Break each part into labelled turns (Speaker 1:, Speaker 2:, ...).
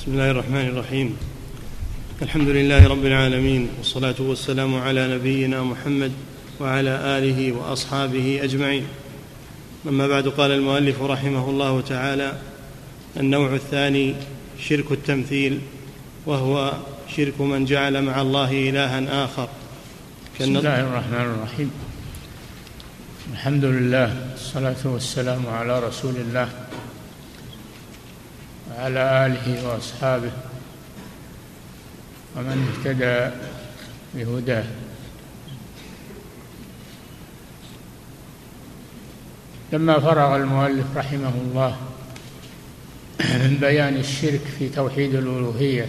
Speaker 1: بسم الله الرحمن الرحيم الحمد لله رب العالمين والصلاه والسلام على نبينا محمد وعلى اله واصحابه اجمعين اما بعد قال المؤلف رحمه الله تعالى النوع الثاني شرك التمثيل وهو شرك من جعل مع الله الها اخر
Speaker 2: بسم الله الرحمن الرحيم الحمد لله والصلاه والسلام على رسول الله وعلى آله وأصحابه ومن اهتدى بهداه لما فرغ المؤلف رحمه الله من بيان الشرك في توحيد الألوهية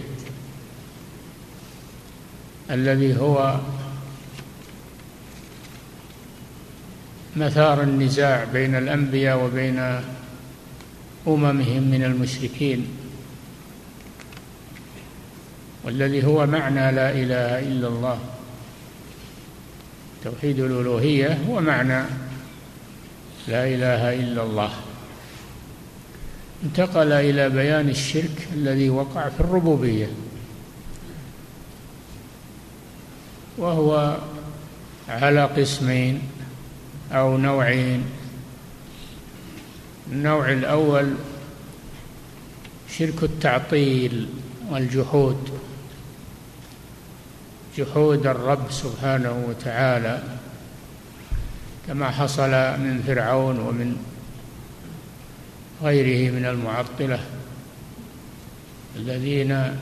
Speaker 2: الذي هو مثار النزاع بين الأنبياء وبين أممهم من المشركين والذي هو معنى لا إله إلا الله توحيد الألوهية هو معنى لا إله إلا الله انتقل إلى بيان الشرك الذي وقع في الربوبية وهو على قسمين أو نوعين النوع الأول شرك التعطيل والجحود جحود الرب سبحانه وتعالى كما حصل من فرعون ومن غيره من المعطله الذين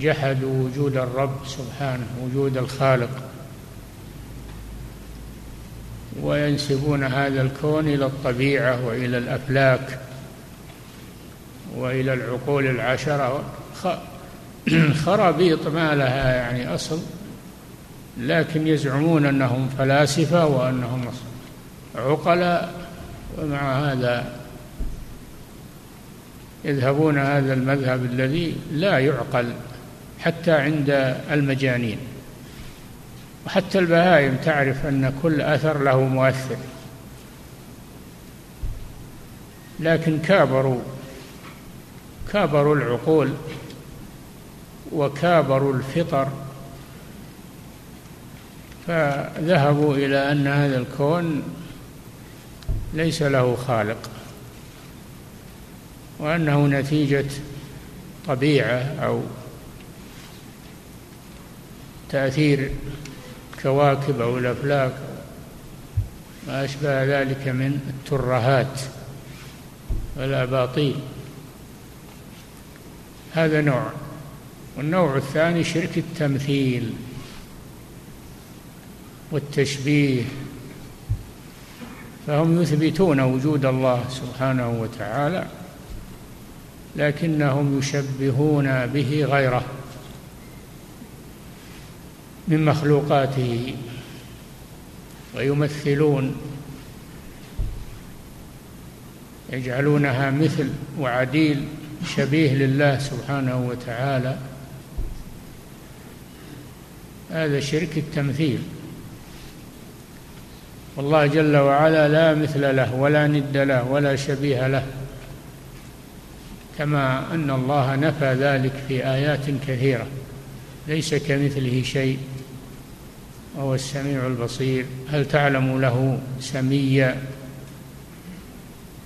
Speaker 2: جحدوا وجود الرب سبحانه وجود الخالق وينسبون هذا الكون إلى الطبيعة وإلى الأفلاك وإلى العقول العشرة خرابيط ما لها يعني أصل لكن يزعمون أنهم فلاسفة وأنهم عقلاء ومع هذا يذهبون هذا المذهب الذي لا يعقل حتى عند المجانين وحتى البهائم تعرف أن كل أثر له مؤثر لكن كابروا كابروا العقول وكابروا الفطر فذهبوا إلى أن هذا الكون ليس له خالق وأنه نتيجة طبيعة أو تأثير الكواكب أو الأفلاك ما أشبه ذلك من الترهات والأباطيل هذا نوع والنوع الثاني شرك التمثيل والتشبيه فهم يثبتون وجود الله سبحانه وتعالى لكنهم يشبهون به غيره من مخلوقاته ويمثلون يجعلونها مثل وعديل شبيه لله سبحانه وتعالى هذا شرك التمثيل والله جل وعلا لا مثل له ولا ند له ولا شبيه له كما ان الله نفى ذلك في ايات كثيره ليس كمثله شيء وهو السميع البصير هل تعلم له سميا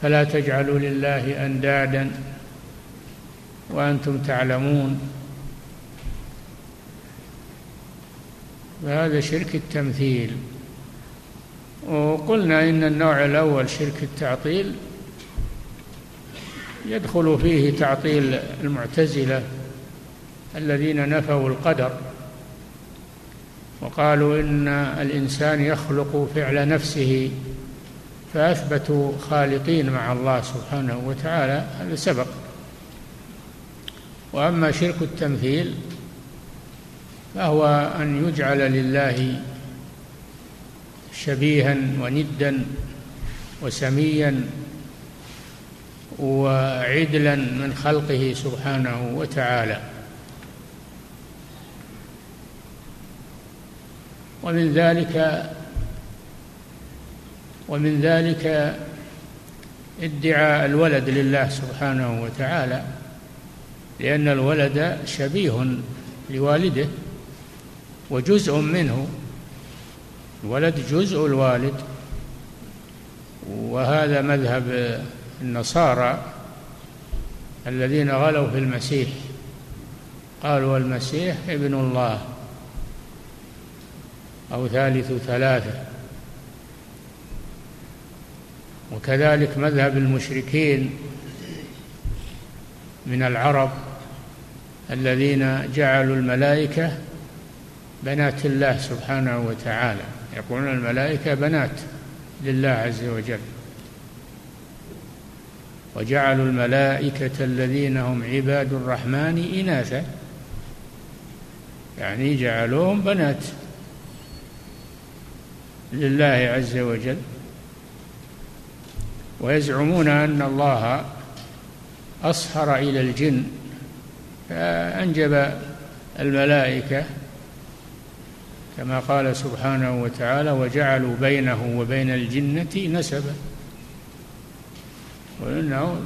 Speaker 2: فلا تجعلوا لله اندادا وانتم تعلمون فهذا شرك التمثيل وقلنا ان النوع الاول شرك التعطيل يدخل فيه تعطيل المعتزله الذين نفوا القدر وقالوا ان الانسان يخلق فعل نفسه فاثبتوا خالقين مع الله سبحانه وتعالى هذا سبق واما شرك التمثيل فهو ان يجعل لله شبيها وندا وسميا وعدلا من خلقه سبحانه وتعالى ومن ذلك ومن ذلك ادعاء الولد لله سبحانه وتعالى لأن الولد شبيه لوالده وجزء منه الولد جزء الوالد وهذا مذهب النصارى الذين غلوا في المسيح قالوا المسيح ابن الله أو ثالث ثلاثة وكذلك مذهب المشركين من العرب الذين جعلوا الملائكة بنات الله سبحانه وتعالى يقولون الملائكة بنات لله عز وجل وجعلوا الملائكة الذين هم عباد الرحمن إناثا يعني جعلوهم بنات لله عز وجل ويزعمون ان الله اصهر الى الجن فانجب الملائكه كما قال سبحانه وتعالى وجعلوا بينه وبين الجنه نسبا وانه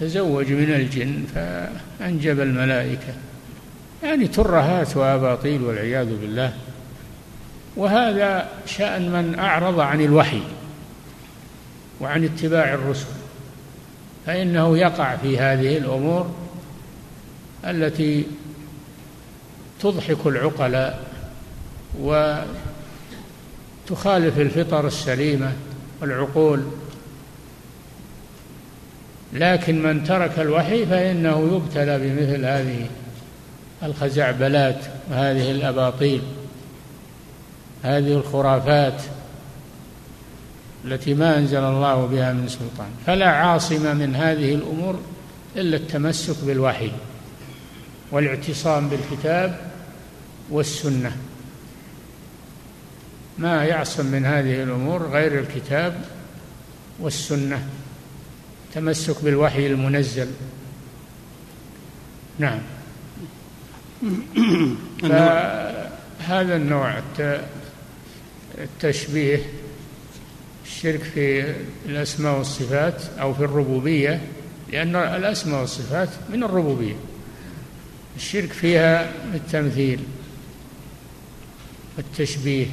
Speaker 2: تزوج من الجن فانجب الملائكه يعني ترهات واباطيل والعياذ بالله وهذا شأن من أعرض عن الوحي وعن اتباع الرسل فإنه يقع في هذه الأمور التي تضحك العقلاء وتخالف الفطر السليمة والعقول لكن من ترك الوحي فإنه يبتلى بمثل هذه الخزعبلات وهذه الأباطيل هذه الخرافات التي ما أنزل الله بها من سلطان فلا عاصم من هذه الأمور إلا التمسك بالوحي والاعتصام بالكتاب والسنة ما يعصم من هذه الأمور غير الكتاب والسنة تمسك بالوحي المنزل نعم فهذا النوع التشبيه الشرك في الأسماء والصفات أو في الربوبية لأن الأسماء والصفات من الربوبية الشرك فيها التمثيل والتشبيه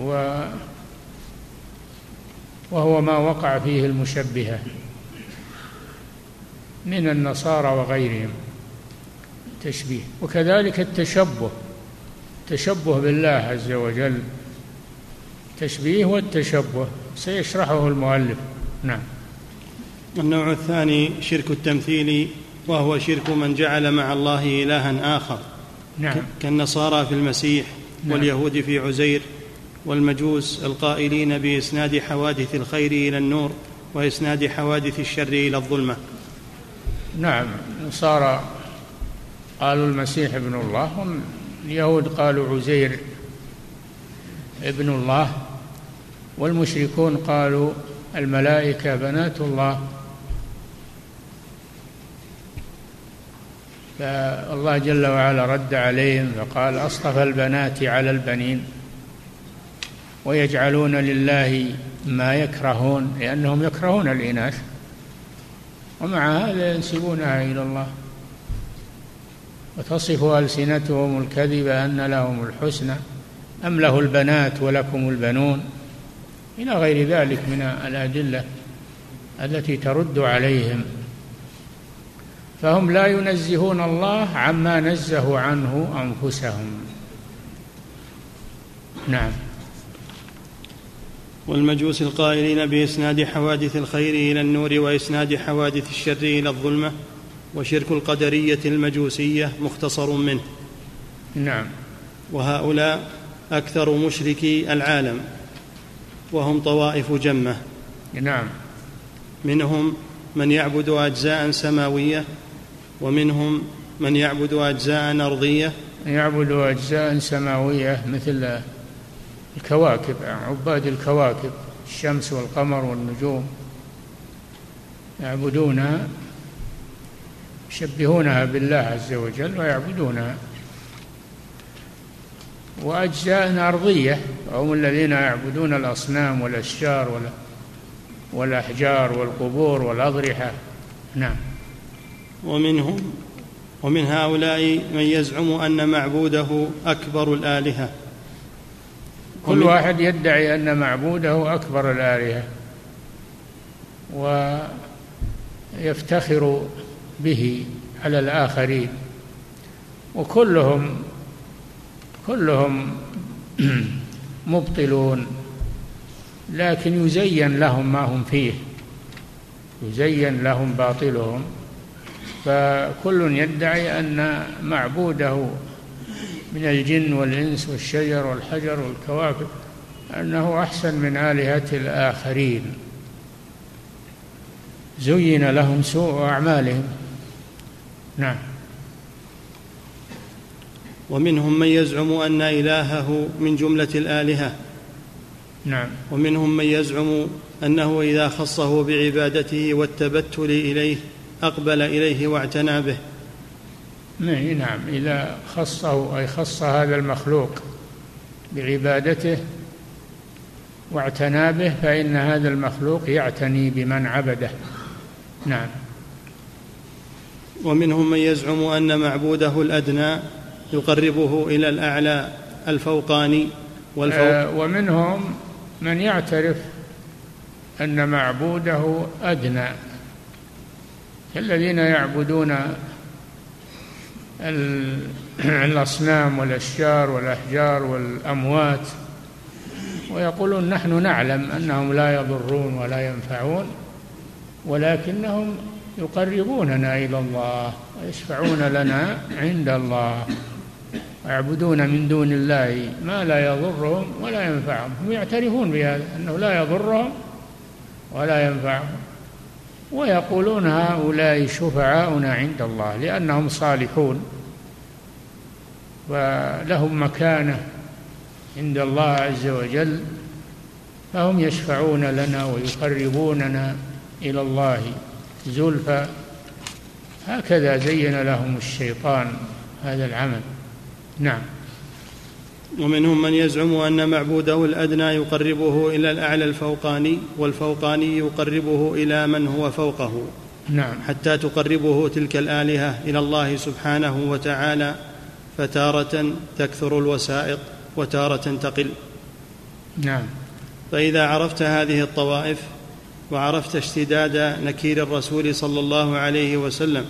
Speaker 2: و وهو ما وقع فيه المشبهة من النصارى وغيرهم تشبيه وكذلك التشبه التشبه بالله عز وجل التشبيه والتشبه سيشرحه المؤلف نعم
Speaker 1: النوع الثاني شرك التمثيل وهو شرك من جعل مع الله إلها آخر نعم كالنصارى في المسيح نعم. واليهود في عزير والمجوس القائلين بإسناد حوادث الخير إلى النور وإسناد حوادث الشر إلى الظلمة
Speaker 2: نعم نصارى قالوا المسيح ابن الله هم اليهود قالوا عزير ابن الله والمشركون قالوا الملائكة بنات الله فالله جل وعلا رد عليهم فقال أصطفى البنات على البنين ويجعلون لله ما يكرهون لأنهم يكرهون الإناث ومع هذا ينسبونها إلى الله وتصف ألسنتهم الكذب أن لهم الحسنى أم له البنات ولكم البنون إلى غير ذلك من الأدلة التي ترد عليهم فهم لا ينزهون الله عما نزهوا عنه أنفسهم نعم
Speaker 1: والمجوس القائلين بإسناد حوادث الخير إلى النور وإسناد حوادث الشر إلى الظلمة وشرك القدرية المجوسية مختصر منه نعم وهؤلاء أكثر مشركي العالم وهم طوائف جمة
Speaker 2: نعم
Speaker 1: منهم من يعبد أجزاء سماوية ومنهم من يعبد أجزاء أرضية
Speaker 2: يعبد أجزاء سماوية مثل الكواكب عباد الكواكب الشمس والقمر والنجوم يعبدونها يشبهونها بالله عز وجل ويعبدونها وأجزاء أرضية وهم الذين يعبدون الأصنام والأشجار والأحجار والقبور والأضرحة نعم
Speaker 1: ومنهم ومن هؤلاء من يزعم أن معبوده أكبر الآلهة
Speaker 2: كل واحد يدعي أن معبوده أكبر الآلهة ويفتخر به على الآخرين وكلهم كلهم مبطلون لكن يزين لهم ما هم فيه يزين لهم باطلهم فكل يدعي أن معبوده من الجن والإنس والشجر والحجر والكواكب أنه أحسن من آلهة الآخرين زين لهم سوء أعمالهم نعم
Speaker 1: ومنهم من يزعم أن إلهه من جملة الآلهة نعم ومنهم من يزعم أنه إذا خصه بعبادته والتبتل إليه أقبل إليه واعتنى به
Speaker 2: نعم إذا خصه أي خص هذا المخلوق بعبادته واعتنى به فإن هذا المخلوق يعتني بمن عبده نعم
Speaker 1: ومنهم من يزعم ان معبوده الادنى يقربه الى الاعلى الفوقاني
Speaker 2: والفوق آه ومنهم من يعترف ان معبوده ادنى كالذين يعبدون الاصنام والاشجار والاحجار والاموات ويقولون نحن نعلم انهم لا يضرون ولا ينفعون ولكنهم يقربوننا إلى الله ويشفعون لنا عند الله ويعبدون من دون الله ما لا يضرهم ولا ينفعهم هم يعترفون بهذا أنه لا يضرهم ولا ينفعهم ويقولون هؤلاء شفعاؤنا عند الله لأنهم صالحون ولهم مكانة عند الله عز وجل فهم يشفعون لنا ويقربوننا إلى الله زلفى هكذا زين لهم الشيطان هذا العمل نعم
Speaker 1: ومنهم من يزعم أن معبوده الأدنى يقربه إلى الأعلى الفوقاني والفوقاني يقربه إلى من هو فوقه نعم حتى تقربه تلك الآلهة إلى الله سبحانه وتعالى فتارة تكثر الوسائط وتارة تقل نعم فإذا عرفت هذه الطوائف وعرفت اشتداد نكير الرسول صلى الله عليه وسلم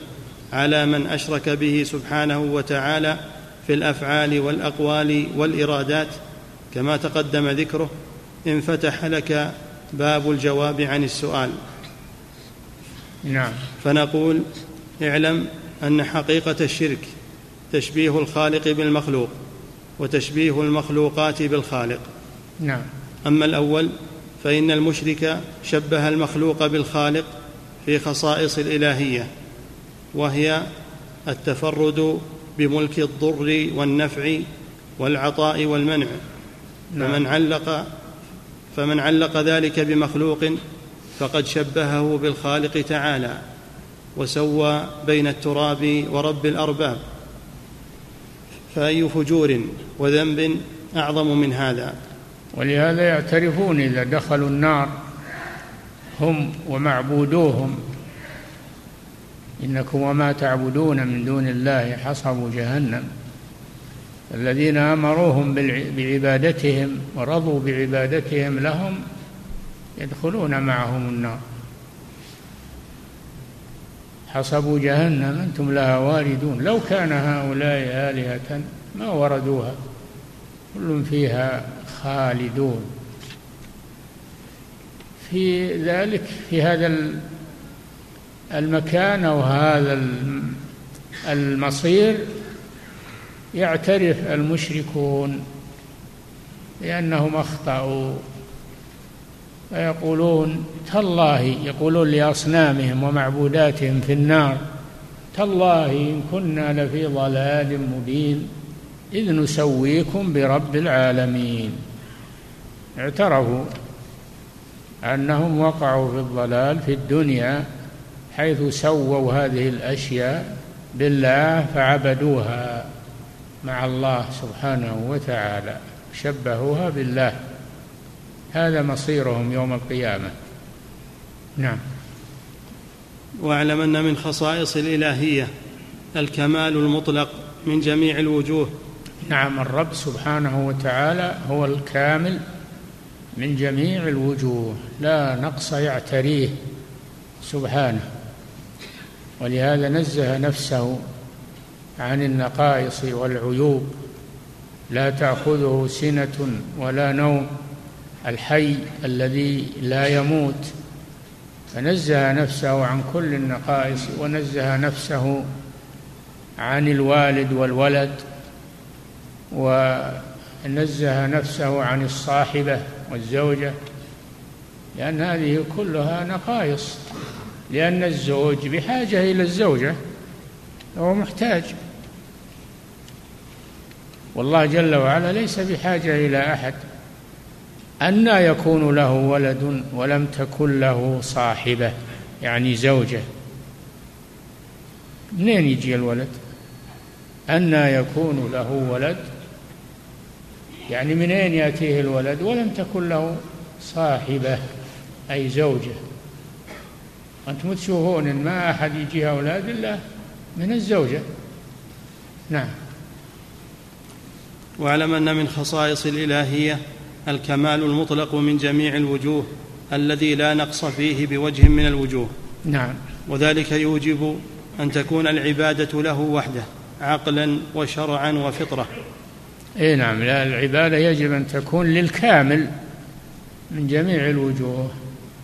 Speaker 1: على من اشرك به سبحانه وتعالى في الافعال والاقوال والارادات كما تقدم ذكره انفتح لك باب الجواب عن السؤال نعم فنقول اعلم ان حقيقه الشرك تشبيه الخالق بالمخلوق وتشبيه المخلوقات بالخالق نعم اما الاول فان المشرك شبه المخلوق بالخالق في خصائص الالهيه وهي التفرد بملك الضر والنفع والعطاء والمنع نعم. فمن علق فمن علق ذلك بمخلوق فقد شبهه بالخالق تعالى وسوى بين التراب ورب الارباب فاي فجور وذنب اعظم من هذا
Speaker 2: ولهذا يعترفون إذا دخلوا النار هم ومعبودوهم إنكم وما تعبدون من دون الله حصب جهنم الذين أمروهم بعبادتهم ورضوا بعبادتهم لهم يدخلون معهم النار حصبوا جهنم أنتم لها واردون لو كان هؤلاء آلهة ما وردوها كل فيها خالدون في ذلك في هذا المكان او هذا المصير يعترف المشركون لانهم اخطاوا فيقولون تالله يقولون لاصنامهم ومعبوداتهم في النار تالله ان كنا لفي ضلال مبين اذ نسويكم برب العالمين اعترفوا أنهم وقعوا في الضلال في الدنيا حيث سووا هذه الأشياء بالله فعبدوها مع الله سبحانه وتعالى شبهوها بالله هذا مصيرهم يوم القيامة نعم
Speaker 1: واعلم أن من خصائص الإلهية الكمال المطلق من جميع الوجوه
Speaker 2: نعم الرب سبحانه وتعالى هو الكامل من جميع الوجوه لا نقص يعتريه سبحانه ولهذا نزه نفسه عن النقائص والعيوب لا تاخذه سنه ولا نوم الحي الذي لا يموت فنزه نفسه عن كل النقائص ونزه نفسه عن الوالد والولد و نزه نفسه عن الصاحبة والزوجة لأن هذه كلها نقائص لأن الزوج بحاجة إلى الزوجة هو محتاج والله جل وعلا ليس بحاجة إلى أحد أنى يكون له ولد ولم تكن له صاحبة يعني زوجة منين يجي الولد أنى يكون له ولد يعني من أين يأتيه الولد ولم تكن له صاحبة أي زوجة أنتم تشوفون إن ما أحد يجيها أولاد إلا من الزوجة نعم
Speaker 1: واعلم أن من خصائص الإلهية الكمال المطلق من جميع الوجوه الذي لا نقص فيه بوجه من الوجوه نعم وذلك يوجب أن تكون العبادة له وحده عقلا وشرعا وفطرة
Speaker 2: اي نعم لا العباده يجب ان تكون للكامل من جميع الوجوه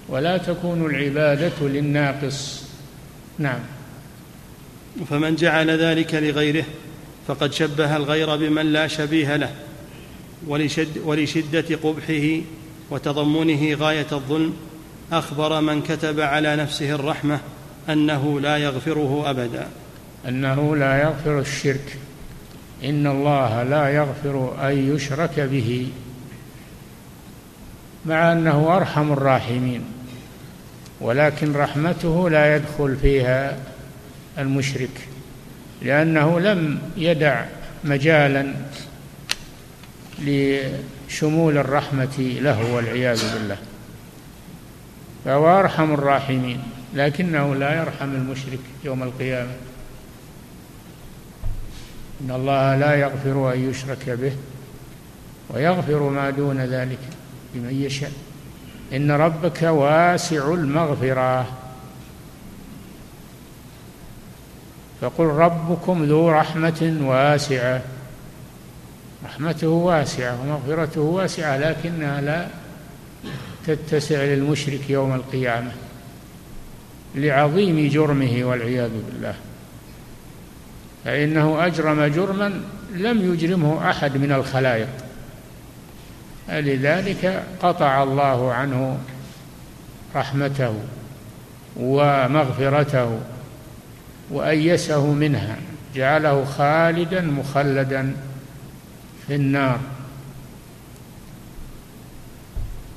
Speaker 2: ولا تكون العباده للناقص نعم
Speaker 1: فمن جعل ذلك لغيره فقد شبه الغير بمن لا شبيه له ولشد ولشده قبحه وتضمنه غايه الظلم اخبر من كتب على نفسه الرحمه انه لا يغفره ابدا
Speaker 2: انه لا يغفر الشرك إن الله لا يغفر أن يشرك به مع أنه أرحم الراحمين ولكن رحمته لا يدخل فيها المشرك لأنه لم يدع مجالا لشمول الرحمة له والعياذ بالله فهو أرحم الراحمين لكنه لا يرحم المشرك يوم القيامه إن الله لا يغفر أن يشرك به ويغفر ما دون ذلك لمن يشاء إن ربك واسع المغفرة فقل ربكم ذو رحمة واسعة رحمته واسعة ومغفرته واسعة لكنها لا تتسع للمشرك يوم القيامة لعظيم جرمه والعياذ بالله فإنه أجرم جرما لم يجرمه أحد من الخلائق لذلك قطع الله عنه رحمته ومغفرته وأيسه منها جعله خالدا مخلدا في النار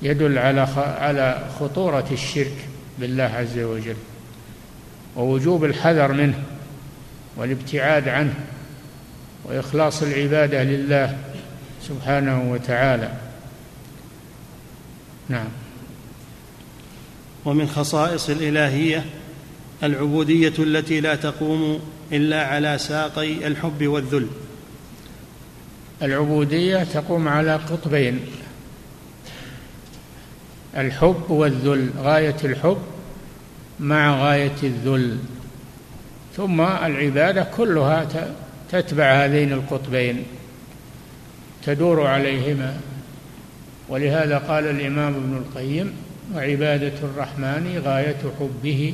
Speaker 2: يدل على على خطورة الشرك بالله عز وجل ووجوب الحذر منه والابتعاد عنه واخلاص العباده لله سبحانه وتعالى نعم
Speaker 1: ومن خصائص الالهيه العبوديه التي لا تقوم الا على ساقي الحب والذل
Speaker 2: العبوديه تقوم على قطبين الحب والذل غايه الحب مع غايه الذل ثم العبادة كلها تتبع هذين القطبين تدور عليهما ولهذا قال الإمام ابن القيم وعبادة الرحمن غاية حبه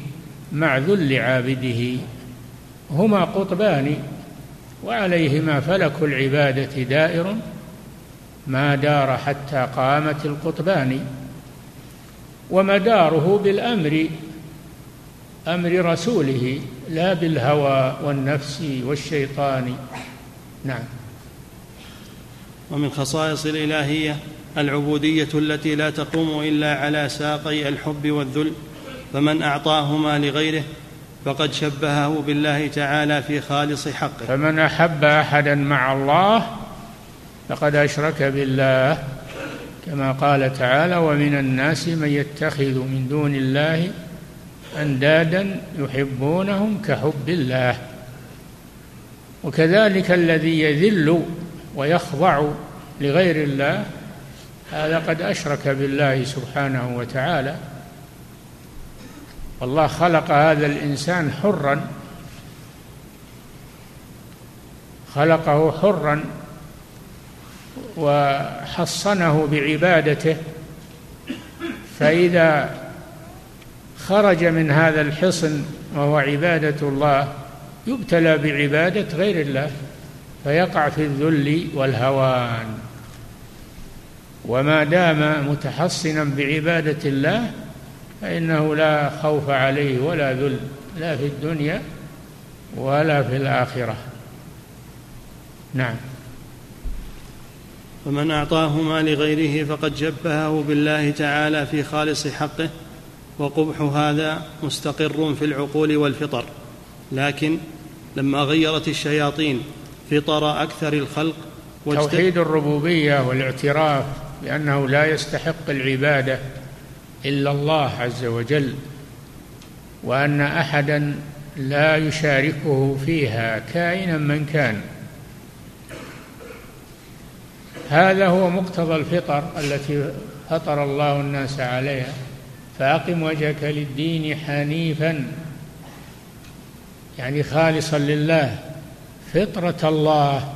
Speaker 2: مع ذل عابده هما قطبان وعليهما فلك العبادة دائر ما دار حتى قامت القطبان ومداره بالأمر امر رسوله لا بالهوى والنفس والشيطان نعم
Speaker 1: ومن خصائص الالهيه العبوديه التي لا تقوم الا على ساقي الحب والذل فمن اعطاهما لغيره فقد شبهه بالله تعالى في خالص حقه
Speaker 2: فمن احب احدا مع الله فقد اشرك بالله كما قال تعالى ومن الناس من يتخذ من دون الله أندادا يحبونهم كحب الله وكذلك الذي يذل ويخضع لغير الله هذا قد أشرك بالله سبحانه وتعالى والله خلق هذا الإنسان حرا خلقه حرا وحصنه بعبادته فإذا خرج من هذا الحصن وهو عبادة الله يبتلى بعبادة غير الله فيقع في الذل والهوان وما دام متحصنا بعبادة الله فإنه لا خوف عليه ولا ذل لا في الدنيا ولا في الآخرة نعم
Speaker 1: فمن أعطاه ما لغيره فقد جبهه بالله تعالى في خالص حقه وقبح هذا مستقر في العقول والفطر لكن لما غيرت الشياطين فطر أكثر الخلق
Speaker 2: توحيد الربوبية والاعتراف بأنه لا يستحق العبادة إلا الله عز وجل وأن أحدا لا يشاركه فيها كائنا من كان هذا هو مقتضى الفطر التي فطر الله الناس عليها فأقم وجهك للدين حنيفا يعني خالصا لله فطرة الله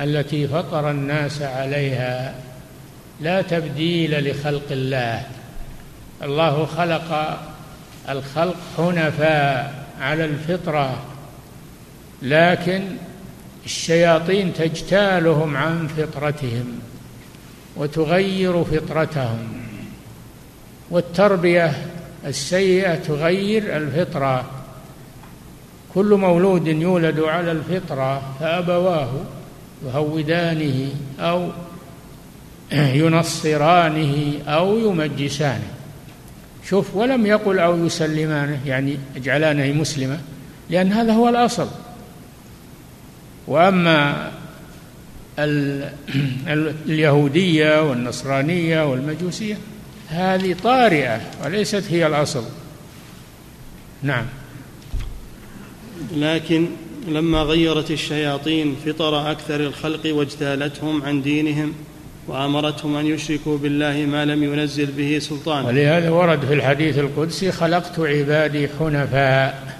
Speaker 2: التي فطر الناس عليها لا تبديل لخلق الله الله خلق الخلق حنفاء على الفطرة لكن الشياطين تجتالهم عن فطرتهم وتغير فطرتهم والتربيه السيئه تغير الفطره كل مولود يولد على الفطره فابواه يهودانه او ينصرانه او يمجسانه شوف ولم يقل او يسلمانه يعني اجعلانه مسلمه لان هذا هو الاصل واما اليهوديه والنصرانيه والمجوسيه هذه طارئة وليست هي الأصل نعم
Speaker 1: لكن لما غيرت الشياطين فطر أكثر الخلق واجتالتهم عن دينهم وأمرتهم أن يشركوا بالله ما لم ينزل به سلطانا
Speaker 2: ولهذا ورد في الحديث القدسي خلقت عبادي حنفاء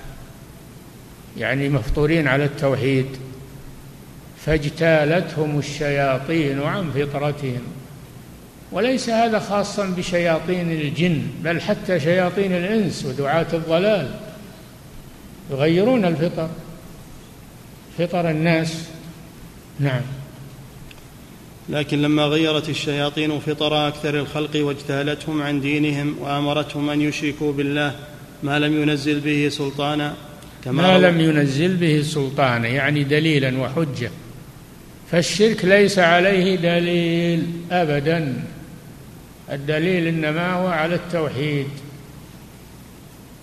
Speaker 2: يعني مفطورين على التوحيد فاجتالتهم الشياطين عن فطرتهم وليس هذا خاصا بشياطين الجن بل حتى شياطين الانس ودعاة الضلال يغيرون الفطر فطر الناس نعم
Speaker 1: لكن لما غيرت الشياطين فطر اكثر الخلق واجتالتهم عن دينهم وامرتهم ان يشركوا بالله ما لم ينزل به سلطانا
Speaker 2: كما ما لم ينزل به سلطانا يعني دليلا وحجه فالشرك ليس عليه دليل ابدا الدليل إنما هو على التوحيد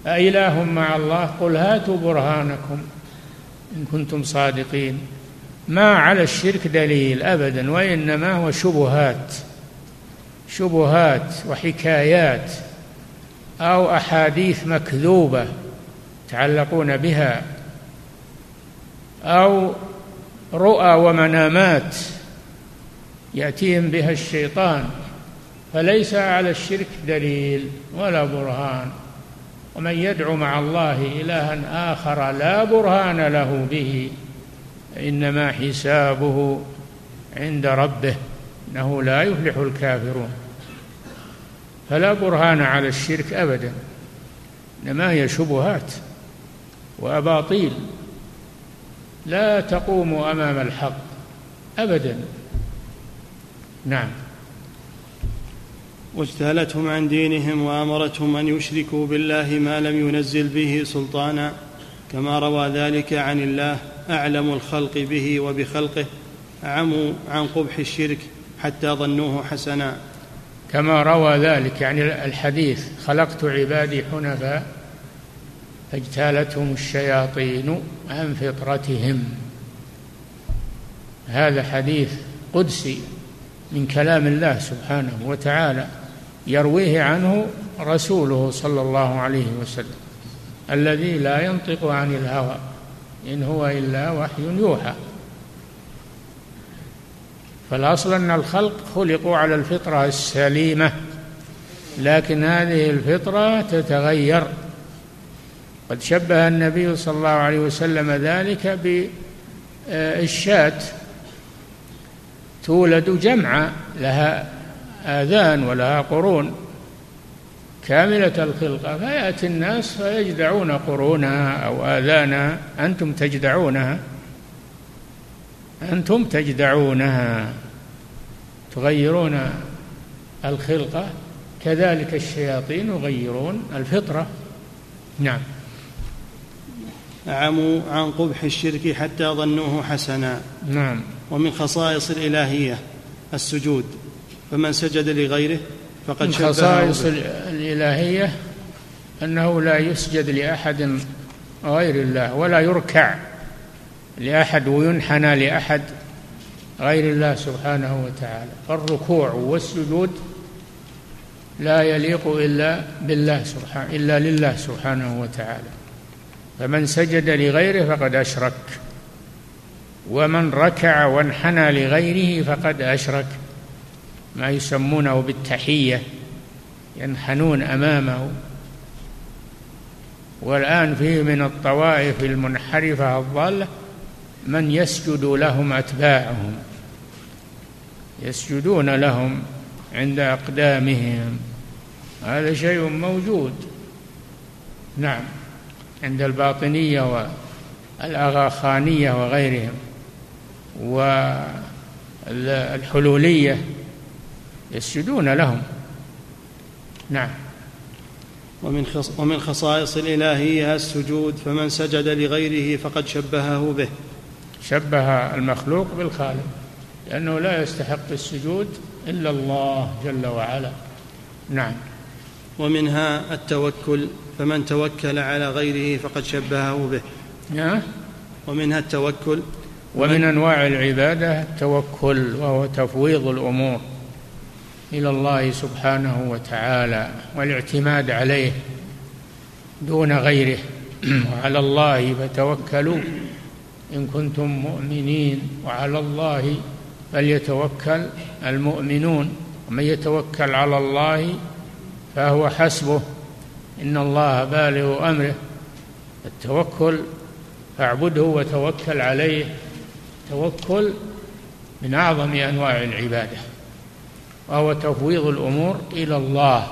Speaker 2: أإله مع الله قل هاتوا برهانكم إن كنتم صادقين ما على الشرك دليل أبدا وإنما هو شبهات شبهات وحكايات أو أحاديث مكذوبة يتعلقون بها أو رؤى ومنامات يأتيهم بها الشيطان فليس على الشرك دليل ولا برهان ومن يدعو مع الله إلها آخر لا برهان له به إنما حسابه عند ربه إنه لا يفلح الكافرون فلا برهان على الشرك أبدا إنما هي شبهات وأباطيل لا تقوم أمام الحق أبدا نعم
Speaker 1: واجتالتهم عن دينهم وامرتهم ان يشركوا بالله ما لم ينزل به سلطانا كما روى ذلك عن الله اعلم الخلق به وبخلقه عموا عن قبح الشرك حتى ظنوه حسنا
Speaker 2: كما روى ذلك يعني الحديث خلقت عبادي حنفاء فاجتالتهم الشياطين عن فطرتهم هذا حديث قدسي من كلام الله سبحانه وتعالى يرويه عنه رسوله صلى الله عليه وسلم الذي لا ينطق عن الهوى إن هو إلا وحي يوحى فالأصل أن الخلق خلقوا على الفطرة السليمة لكن هذه الفطرة تتغير قد شبه النبي صلى الله عليه وسلم ذلك بالشاة تولد جمعا لها آذان ولها قرون كاملة الخلقة فيأتي الناس فيجدعون قرونها أو آذانها أنتم تجدعونها أنتم تجدعونها تغيرون الخلقة كذلك الشياطين يغيرون الفطرة نعم
Speaker 1: عموا عن قبح الشرك حتى ظنوه حسنا نعم ومن خصائص الإلهية السجود فمن سجد لغيره فقد من خصائص
Speaker 2: الإلهية أنه لا يسجد لأحد غير الله ولا يركع لأحد وينحنى لأحد غير الله سبحانه وتعالى فالركوع والسجود لا يليق إلا بالله سبحانه إلا لله سبحانه وتعالى فمن سجد لغيره فقد أشرك ومن ركع وانحنى لغيره فقد أشرك ما يسمونه بالتحية ينحنون أمامه والآن فيه من الطوائف المنحرفة الضالة من يسجد لهم أتباعهم يسجدون لهم عند أقدامهم هذا شيء موجود نعم عند الباطنية والأغاخانية وغيرهم والحلولية يسجدون لهم نعم
Speaker 1: ومن ومن خصائص الإلهية السجود فمن سجد لغيره فقد شبهه به
Speaker 2: شبه المخلوق بالخالق لأنه لا يستحق السجود إلا الله جل وعلا نعم
Speaker 1: ومنها التوكل فمن توكل على غيره فقد شبهه به نعم ومنها التوكل
Speaker 2: ومن أنواع العبادة التوكل وهو تفويض الأمور الى الله سبحانه وتعالى والاعتماد عليه دون غيره وعلى الله فتوكلوا ان كنتم مؤمنين وعلى الله فليتوكل المؤمنون ومن يتوكل على الله فهو حسبه ان الله بالغ امره التوكل فاعبده وتوكل عليه توكل من اعظم انواع العباده وهو تفويض الأمور إلى الله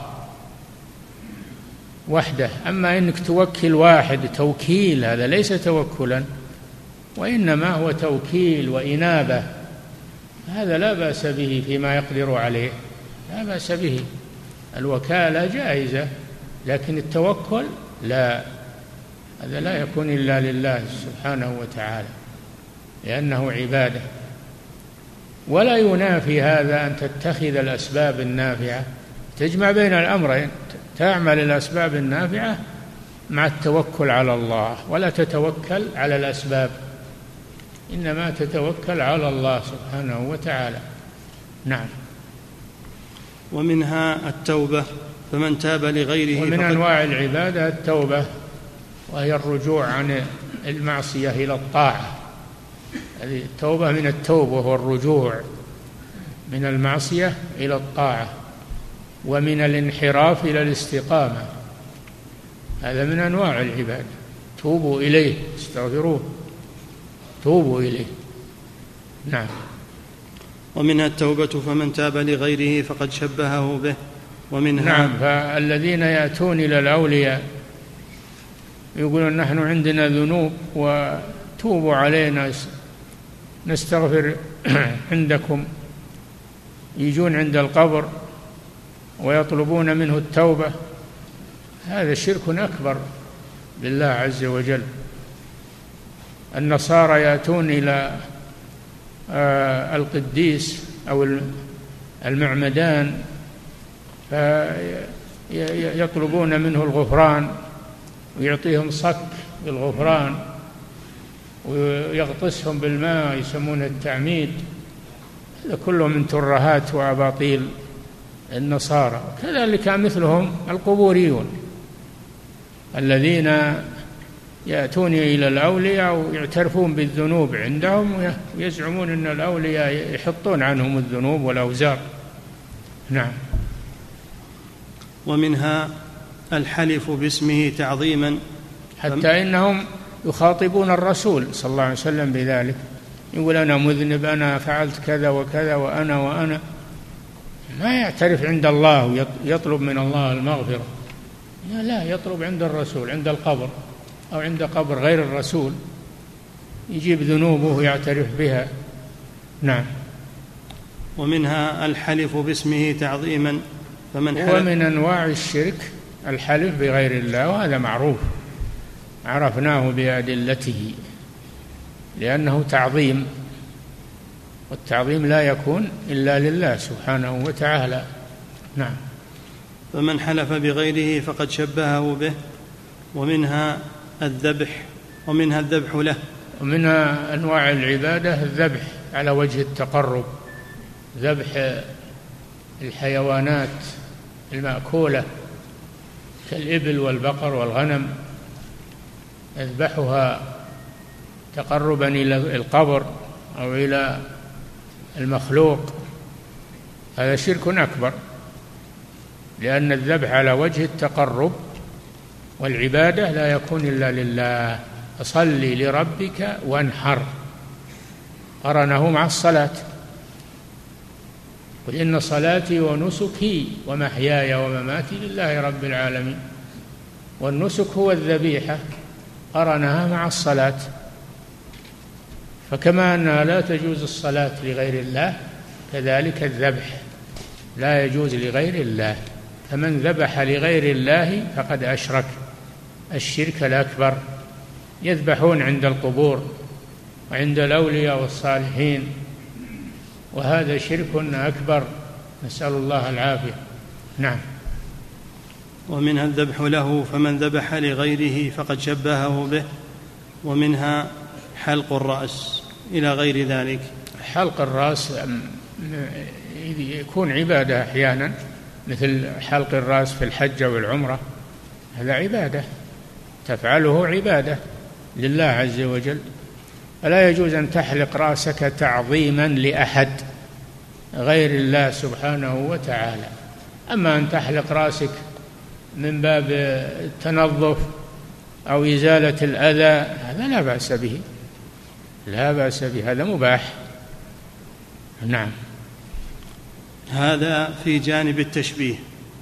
Speaker 2: وحده أما أنك توكل واحد توكيل هذا ليس توكلا وإنما هو توكيل وإنابة هذا لا بأس به فيما يقدر عليه لا بأس به الوكالة جائزة لكن التوكل لا هذا لا يكون إلا لله سبحانه وتعالى لأنه عباده ولا ينافي هذا أن تتخذ الأسباب النافعة تجمع بين الأمرين تعمل الأسباب النافعة مع التوكل على الله ولا تتوكل على الأسباب إنما تتوكل على الله سبحانه وتعالى نعم
Speaker 1: ومنها التوبة فمن تاب لغيره
Speaker 2: ومن أنواع العبادة التوبة وهي الرجوع عن المعصية إلى الطاعة هذه التوبة من التوبة وهو الرجوع من المعصية إلى الطاعة ومن الانحراف إلى الاستقامة هذا من أنواع العبادة توبوا إليه استغفروه توبوا إليه نعم
Speaker 1: ومنها التوبة فمن تاب لغيره فقد شبهه به ومنها
Speaker 2: نعم فالذين يأتون إلى الأولياء يقولون نحن عندنا ذنوب وتوبوا علينا نستغفر عندكم يجون عند القبر ويطلبون منه التوبه هذا شرك اكبر بالله عز وجل النصارى ياتون الى آه، القديس او المعمدان فيطلبون منه الغفران ويعطيهم صك بالغفران ويغطسهم بالماء يسمونه التعميد هذا كله من ترهات وأباطيل النصارى كذلك مثلهم القبوريون الذين يأتون إلى الأولياء ويعترفون بالذنوب عندهم ويزعمون أن الأولياء يحطون عنهم الذنوب والأوزار نعم
Speaker 1: ومنها الحلف باسمه تعظيما
Speaker 2: حتى إنهم يخاطبون الرسول صلى الله عليه وسلم بذلك يقول أنا مذنب أنا فعلت كذا وكذا وأنا وأنا ما يعترف عند الله ويطلب من الله المغفرة لا يطلب عند الرسول عند القبر أو عند قبر غير الرسول يجيب ذنوبه ويعترف بها نعم
Speaker 1: ومنها الحلف باسمه تعظيما
Speaker 2: فمن حلف ومن أنواع الشرك الحلف بغير الله وهذا معروف عرفناه بأدلته لأنه تعظيم والتعظيم لا يكون إلا لله سبحانه وتعالى نعم
Speaker 1: فمن حلف بغيره فقد شبهه به ومنها الذبح ومنها الذبح له
Speaker 2: ومنها أنواع العبادة الذبح على وجه التقرب ذبح الحيوانات المأكولة كالإبل والبقر والغنم يذبحها تقربا إلى القبر أو إلى المخلوق هذا شرك أكبر لأن الذبح على وجه التقرب والعبادة لا يكون إلا لله فصل لربك وانحر قرنه مع الصلاة قل إن صلاتي ونسكي ومحياي ومماتي لله رب العالمين والنسك هو الذبيحه قرنها مع الصلاة فكما أنها لا تجوز الصلاة لغير الله كذلك الذبح لا يجوز لغير الله فمن ذبح لغير الله فقد أشرك الشرك الأكبر يذبحون عند القبور وعند الأولياء والصالحين وهذا شرك أكبر نسأل الله العافية نعم
Speaker 1: ومنها الذبح له فمن ذبح لغيره فقد شبهه به ومنها حلق الراس الى غير ذلك
Speaker 2: حلق الراس يكون عباده احيانا مثل حلق الراس في الحج والعمره هذا عباده تفعله عباده لله عز وجل فلا يجوز ان تحلق راسك تعظيما لاحد غير الله سبحانه وتعالى اما ان تحلق راسك من باب التنظف أو إزالة الأذى هذا لا بأس به لا بأس به هذا مباح نعم
Speaker 1: هذا في جانب التشبيه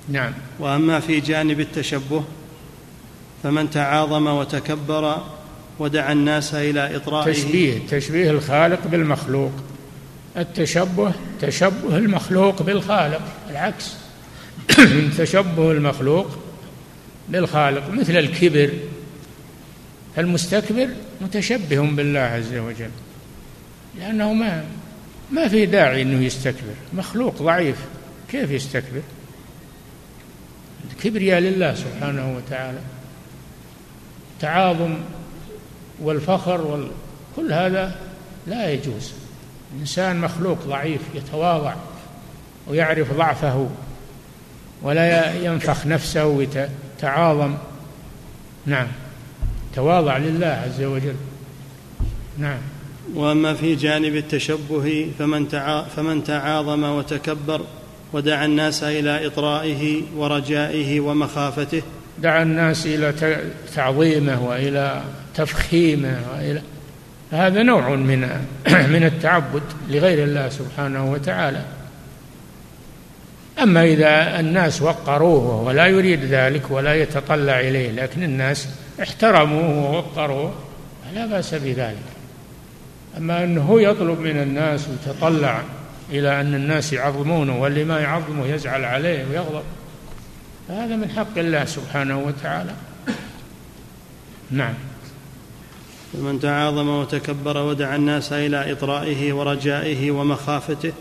Speaker 2: نعم
Speaker 1: وأما في جانب التشبه فمن تعاظم وتكبر ودعا الناس إلى إطرائه
Speaker 2: تشبيه تشبيه الخالق بالمخلوق التشبه تشبه المخلوق بالخالق العكس من تشبه المخلوق بالخالق مثل الكبر فالمستكبر متشبه بالله عز وجل لأنه ما ما في داعي أنه يستكبر مخلوق ضعيف كيف يستكبر الكبرياء لله سبحانه وتعالى التعاظم والفخر وال... كل هذا لا يجوز الإنسان مخلوق ضعيف يتواضع ويعرف ضعفه ولا ينفخ نفسه ويتعاظم نعم تواضع لله عز وجل نعم
Speaker 1: واما في جانب التشبه فمن تعا فمن تعاظم وتكبر ودعا الناس الى اطرائه ورجائه ومخافته
Speaker 2: دعا الناس الى تعظيمه والى تفخيمه والى هذا نوع من من التعبد لغير الله سبحانه وتعالى أما إذا الناس وقروه وهو لا يريد ذلك ولا يتطلع إليه لكن الناس احترموه ووقروه لا بأس بذلك أما أنه يطلب من الناس ويتطلع إلى أن الناس يعظمونه واللي ما يعظمه يزعل عليه ويغضب فهذا من حق الله سبحانه وتعالى نعم
Speaker 1: فمن تعاظم وتكبر ودعا الناس إلى إطرائه ورجائه ومخافته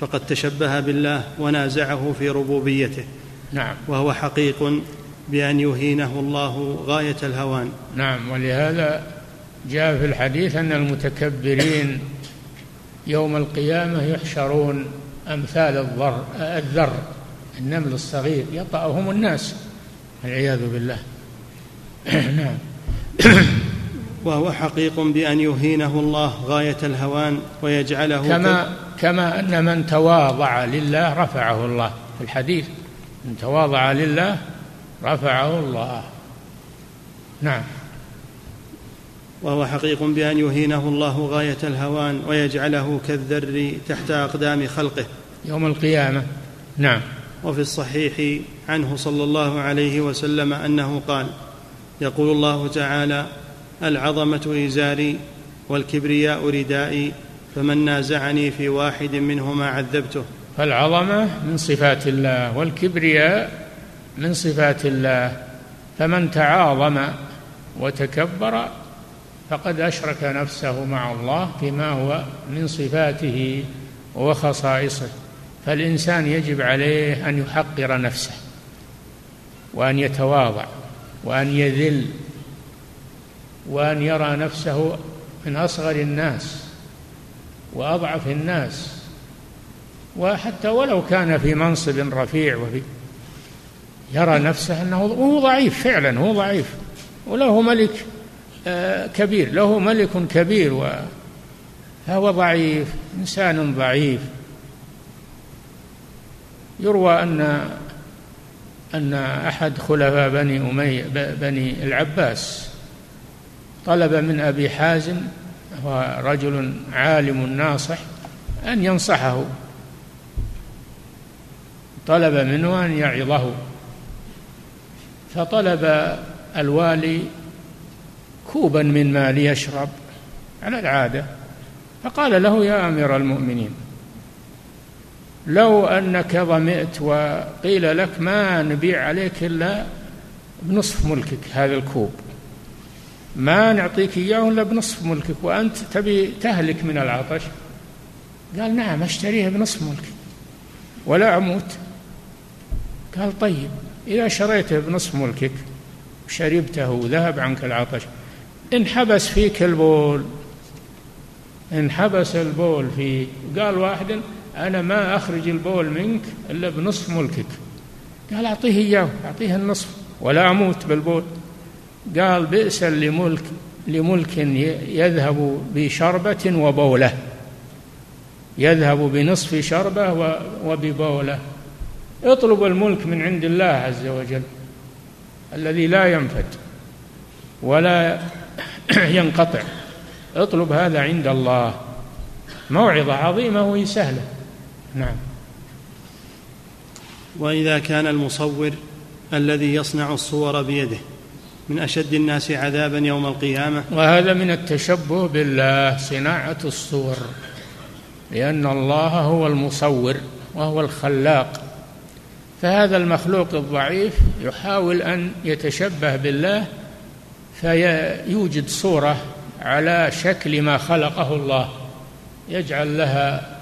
Speaker 1: فقد تشبه بالله ونازعه في ربوبيته نعم وهو حقيق بأن يهينه الله غاية الهوان
Speaker 2: نعم ولهذا جاء في الحديث أن المتكبرين يوم القيامة يحشرون أمثال الضر الذر النمل الصغير يطأهم الناس والعياذ بالله نعم
Speaker 1: وهو حقيق بأن يهينه الله غاية الهوان ويجعله
Speaker 2: كما كما أن من تواضع لله رفعه الله في الحديث من تواضع لله رفعه الله نعم
Speaker 1: وهو حقيق بأن يهينه الله غاية الهوان ويجعله كالذر تحت أقدام خلقه
Speaker 2: يوم القيامة نعم
Speaker 1: وفي الصحيح عنه صلى الله عليه وسلم أنه قال يقول الله تعالى العظمة إزاري والكبرياء ردائي فمن نازعني في واحد منهما عذبته
Speaker 2: فالعظمه من صفات الله والكبرياء من صفات الله فمن تعاظم وتكبر فقد اشرك نفسه مع الله فيما هو من صفاته وخصائصه فالانسان يجب عليه ان يحقر نفسه وان يتواضع وان يذل وان يرى نفسه من اصغر الناس وأضعف الناس وحتى ولو كان في منصب رفيع وفي يرى نفسه أنه هو ضعيف فعلا هو ضعيف وله ملك آه، كبير له ملك كبير و فهو ضعيف إنسان ضعيف يروى أن أن أحد خلفاء بني أمية بني العباس طلب من أبي حازم ورجل عالم ناصح أن ينصحه طلب منه أن يعظه فطلب الوالي كوبا من ماء ليشرب على العادة فقال له يا أمير المؤمنين لو أنك ظمئت وقيل لك ما نبيع عليك إلا بنصف ملكك هذا الكوب ما نعطيك إياه إلا بنصف ملكك وأنت تبي تهلك من العطش قال نعم أشتريها بنصف ملكي ولا أموت قال طيب إذا شريته بنصف ملكك وشربته وذهب عنك العطش انحبس فيك البول انحبس البول فيك قال واحد أنا ما أخرج البول منك إلا بنصف ملكك قال أعطيه إياه أعطيه النصف ولا أموت بالبول قال بئس لملك لملك يذهب بشربة وبولة يذهب بنصف شربة وببولة اطلب الملك من عند الله عز وجل الذي لا ينفد ولا ينقطع اطلب هذا عند الله موعظة عظيمة وهي سهلة نعم
Speaker 1: وإذا كان المصور الذي يصنع الصور بيده من أشد الناس عذابا يوم القيامة
Speaker 2: وهذا من التشبه بالله صناعة الصور لأن الله هو المصور وهو الخلاق فهذا المخلوق الضعيف يحاول أن يتشبه بالله فيوجد صورة على شكل ما خلقه الله يجعل لها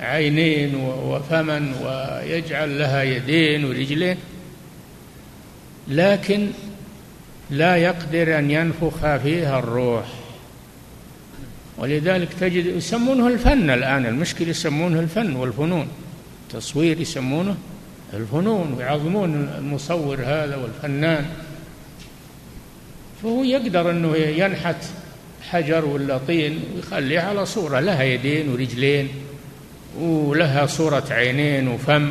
Speaker 2: عينين وفما ويجعل لها يدين ورجلين لكن لا يقدر أن ينفخ فيها الروح ولذلك تجد يسمونه الفن الآن المشكلة يسمونه الفن والفنون التصوير يسمونه الفنون ويعظمون المصور هذا والفنان فهو يقدر أنه ينحت حجر ولا طين ويخليه على صورة لها يدين ورجلين ولها صورة عينين وفم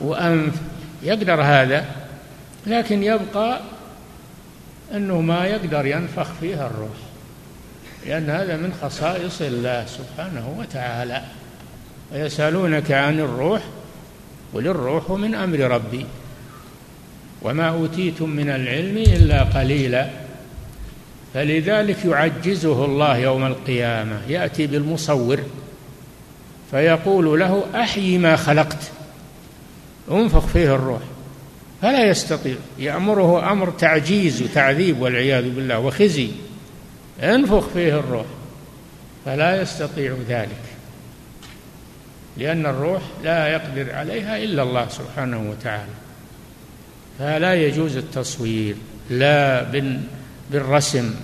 Speaker 2: وأنف يقدر هذا لكن يبقى أنه ما يقدر ينفخ فيها الروح لأن هذا من خصائص الله سبحانه وتعالى ويسألونك عن الروح قل الروح من أمر ربي وما أوتيتم من العلم إلا قليلا فلذلك يعجزه الله يوم القيامة يأتي بالمصور فيقول له أحيي ما خلقت انفخ فيه الروح فلا يستطيع يأمره أمر تعجيز وتعذيب والعياذ بالله وخزي انفخ فيه الروح فلا يستطيع ذلك لأن الروح لا يقدر عليها إلا الله سبحانه وتعالى فلا يجوز التصوير لا بالرسم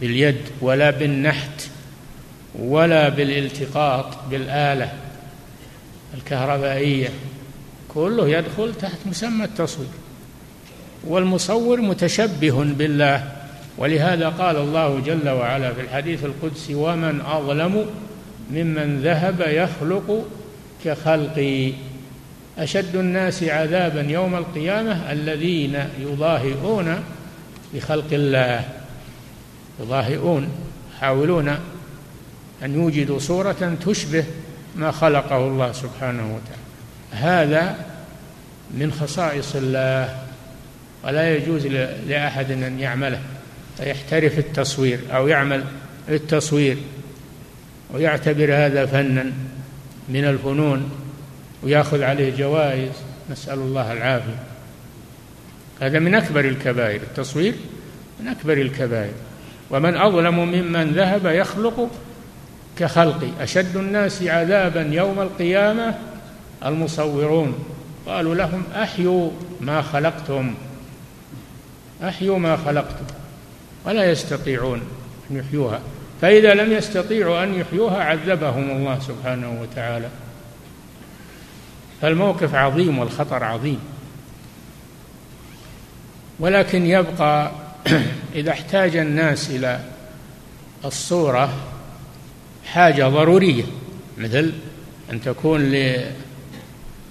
Speaker 2: باليد ولا بالنحت ولا بالالتقاط بالآلة الكهربائية كله يدخل تحت مسمى التصوير والمصور متشبه بالله ولهذا قال الله جل وعلا في الحديث القدسي ومن اظلم ممن ذهب يخلق كخلقي اشد الناس عذابا يوم القيامه الذين يضاهئون بخلق الله يضاهئون يحاولون ان يوجدوا صوره تشبه ما خلقه الله سبحانه وتعالى هذا من خصائص الله ولا يجوز لأحد أن يعمله فيحترف التصوير أو يعمل التصوير ويعتبر هذا فنا من الفنون وياخذ عليه جوائز نسأل الله العافية هذا من أكبر الكبائر التصوير من أكبر الكبائر ومن أظلم ممن ذهب يخلق كخلقي أشد الناس عذابا يوم القيامة المصورون قالوا لهم احيوا ما خلقتم احيوا ما خلقتم ولا يستطيعون ان يحيوها فاذا لم يستطيعوا ان يحيوها عذبهم الله سبحانه وتعالى فالموقف عظيم والخطر عظيم ولكن يبقى اذا احتاج الناس الى الصوره حاجه ضروريه مثل ان تكون ل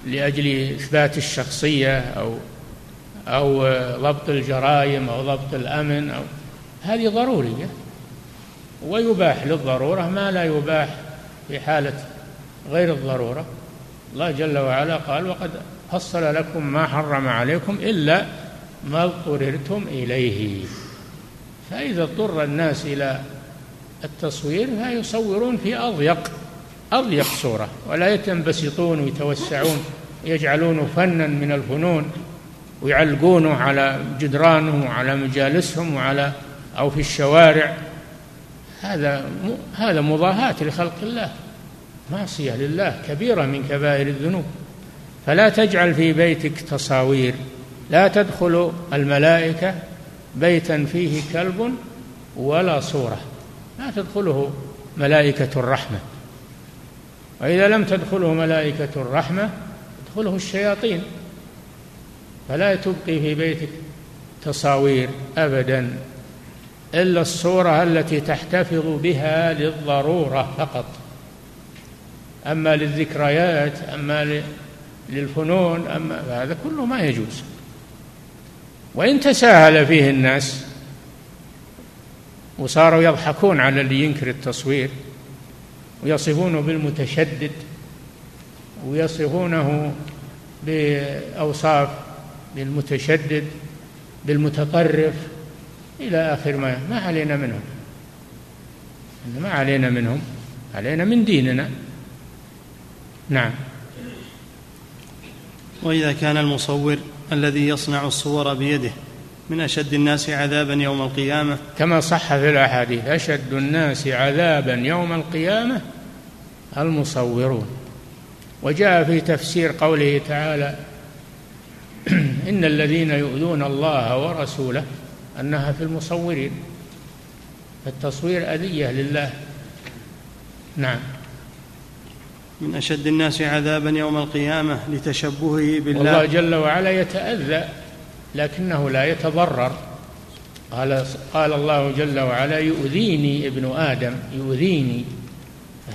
Speaker 2: لأجل إثبات الشخصية أو أو ضبط الجرائم أو ضبط الأمن أو هذه ضرورية ويباح للضرورة ما لا يباح في حالة غير الضرورة الله جل وعلا قال وقد فصل لكم ما حرم عليكم إلا ما اضطررتم إليه فإذا اضطر الناس إلى التصوير فيصورون في أضيق أضيق صورة ولا يتنبسطون ويتوسعون يجعلونه فنا من الفنون ويعلقونه على جدرانهم وعلى مجالسهم وعلى أو في الشوارع هذا هذا مضاهاة لخلق الله معصية لله كبيرة من كبائر الذنوب فلا تجعل في بيتك تصاوير لا تدخل الملائكة بيتا فيه كلب ولا صورة لا تدخله ملائكة الرحمة وإذا لم تدخله ملائكة الرحمة تدخله الشياطين فلا تبقي في بيتك تصاوير أبدا إلا الصورة التي تحتفظ بها للضرورة فقط أما للذكريات أما للفنون أما هذا كله ما يجوز وإن تساهل فيه الناس وصاروا يضحكون على اللي ينكر التصوير ويصفونه بالمتشدد ويصفونه بأوصاف بالمتشدد بالمتطرف إلى آخر ما ما علينا منهم ما علينا منهم علينا من ديننا نعم
Speaker 1: وإذا كان المصور الذي يصنع الصور بيده من أشد الناس عذابا يوم القيامة
Speaker 2: كما صح في الأحاديث أشد الناس عذابا يوم القيامة المصورون وجاء في تفسير قوله تعالى إن الذين يؤذون الله ورسوله أنها في المصورين التصوير أذية لله نعم
Speaker 1: من أشد الناس عذابا يوم القيامة لتشبهه بالله والله
Speaker 2: جل وعلا يتأذى لكنه لا يتضرر قال قال الله جل وعلا يؤذيني ابن ادم يؤذيني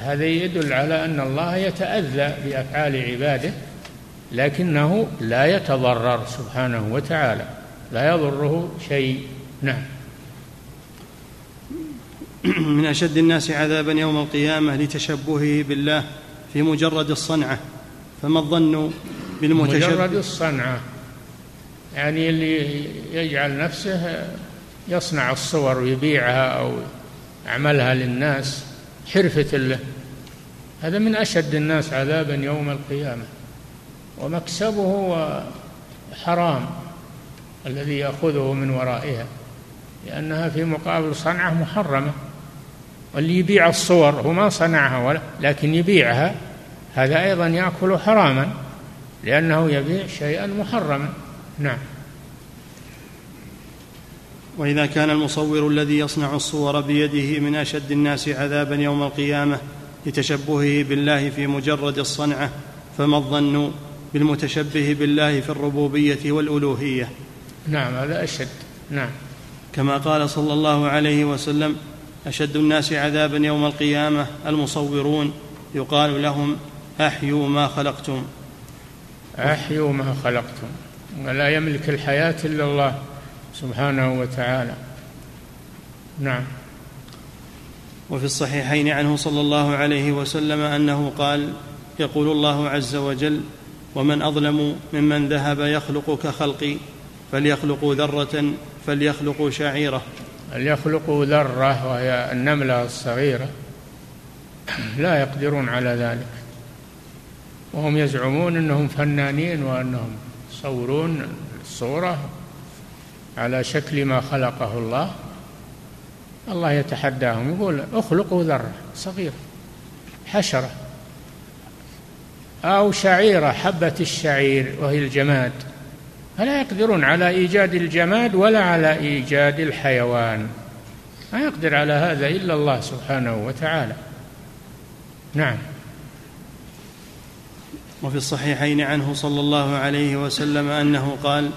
Speaker 2: هذا يدل على ان الله يتاذى بافعال عباده لكنه لا يتضرر سبحانه وتعالى لا يضره شيء نعم
Speaker 1: من اشد الناس عذابا يوم القيامه لتشبهه بالله في مجرد الصنعه فما الظن بالمتشبه مجرد
Speaker 2: الصنعه يعني اللي يجعل نفسه يصنع الصور ويبيعها أو يعملها للناس حرفة له هذا من أشد الناس عذابا يوم القيامة ومكسبه حرام الذي يأخذه من ورائها لأنها في مقابل صنعة محرمة واللي يبيع الصور هو ما صنعها ولا لكن يبيعها هذا أيضا يأكل حراما لأنه يبيع شيئا محرما نعم
Speaker 1: واذا كان المصور الذي يصنع الصور بيده من اشد الناس عذابا يوم القيامه لتشبهه بالله في مجرد الصنعه فما الظن بالمتشبه بالله في الربوبيه والالوهيه
Speaker 2: نعم هذا اشد نعم
Speaker 1: كما قال صلى الله عليه وسلم اشد الناس عذابا يوم القيامه المصورون يقال لهم احيوا ما خلقتم
Speaker 2: احيوا ما خلقتم لا يملك الحياة إلا الله سبحانه وتعالى نعم
Speaker 1: وفي الصحيحين عنه صلى الله عليه وسلم أنه قال يقول الله عز وجل ومن أظلم ممن ذهب يخلق كخلقي فليخلقوا ذرة فليخلقوا شعيرة
Speaker 2: فليخلقوا ذرة وهي النملة الصغيرة لا يقدرون على ذلك وهم يزعمون أنهم فنانين وأنهم يصورون الصورة على شكل ما خلقه الله الله يتحداهم يقول اخلقوا ذرة صغيرة حشرة أو شعيرة حبة الشعير وهي الجماد فلا يقدرون على إيجاد الجماد ولا على إيجاد الحيوان لا يقدر على هذا إلا الله سبحانه وتعالى نعم
Speaker 1: وفي الصحيحين عنه صلى الله عليه وسلم انه قال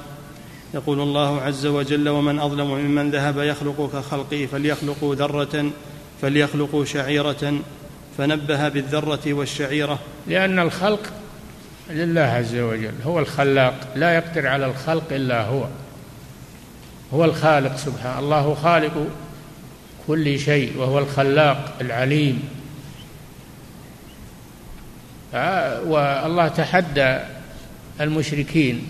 Speaker 1: يقول الله عز وجل ومن اظلم ممن ذهب يخلق كخلقي فليخلقوا ذره فليخلقوا شعيره فنبه بالذره والشعيره
Speaker 2: لان الخلق لله عز وجل هو الخلاق لا يقدر على الخلق الا هو هو الخالق سبحانه الله خالق كل شيء وهو الخلاق العليم آه، والله تحدى المشركين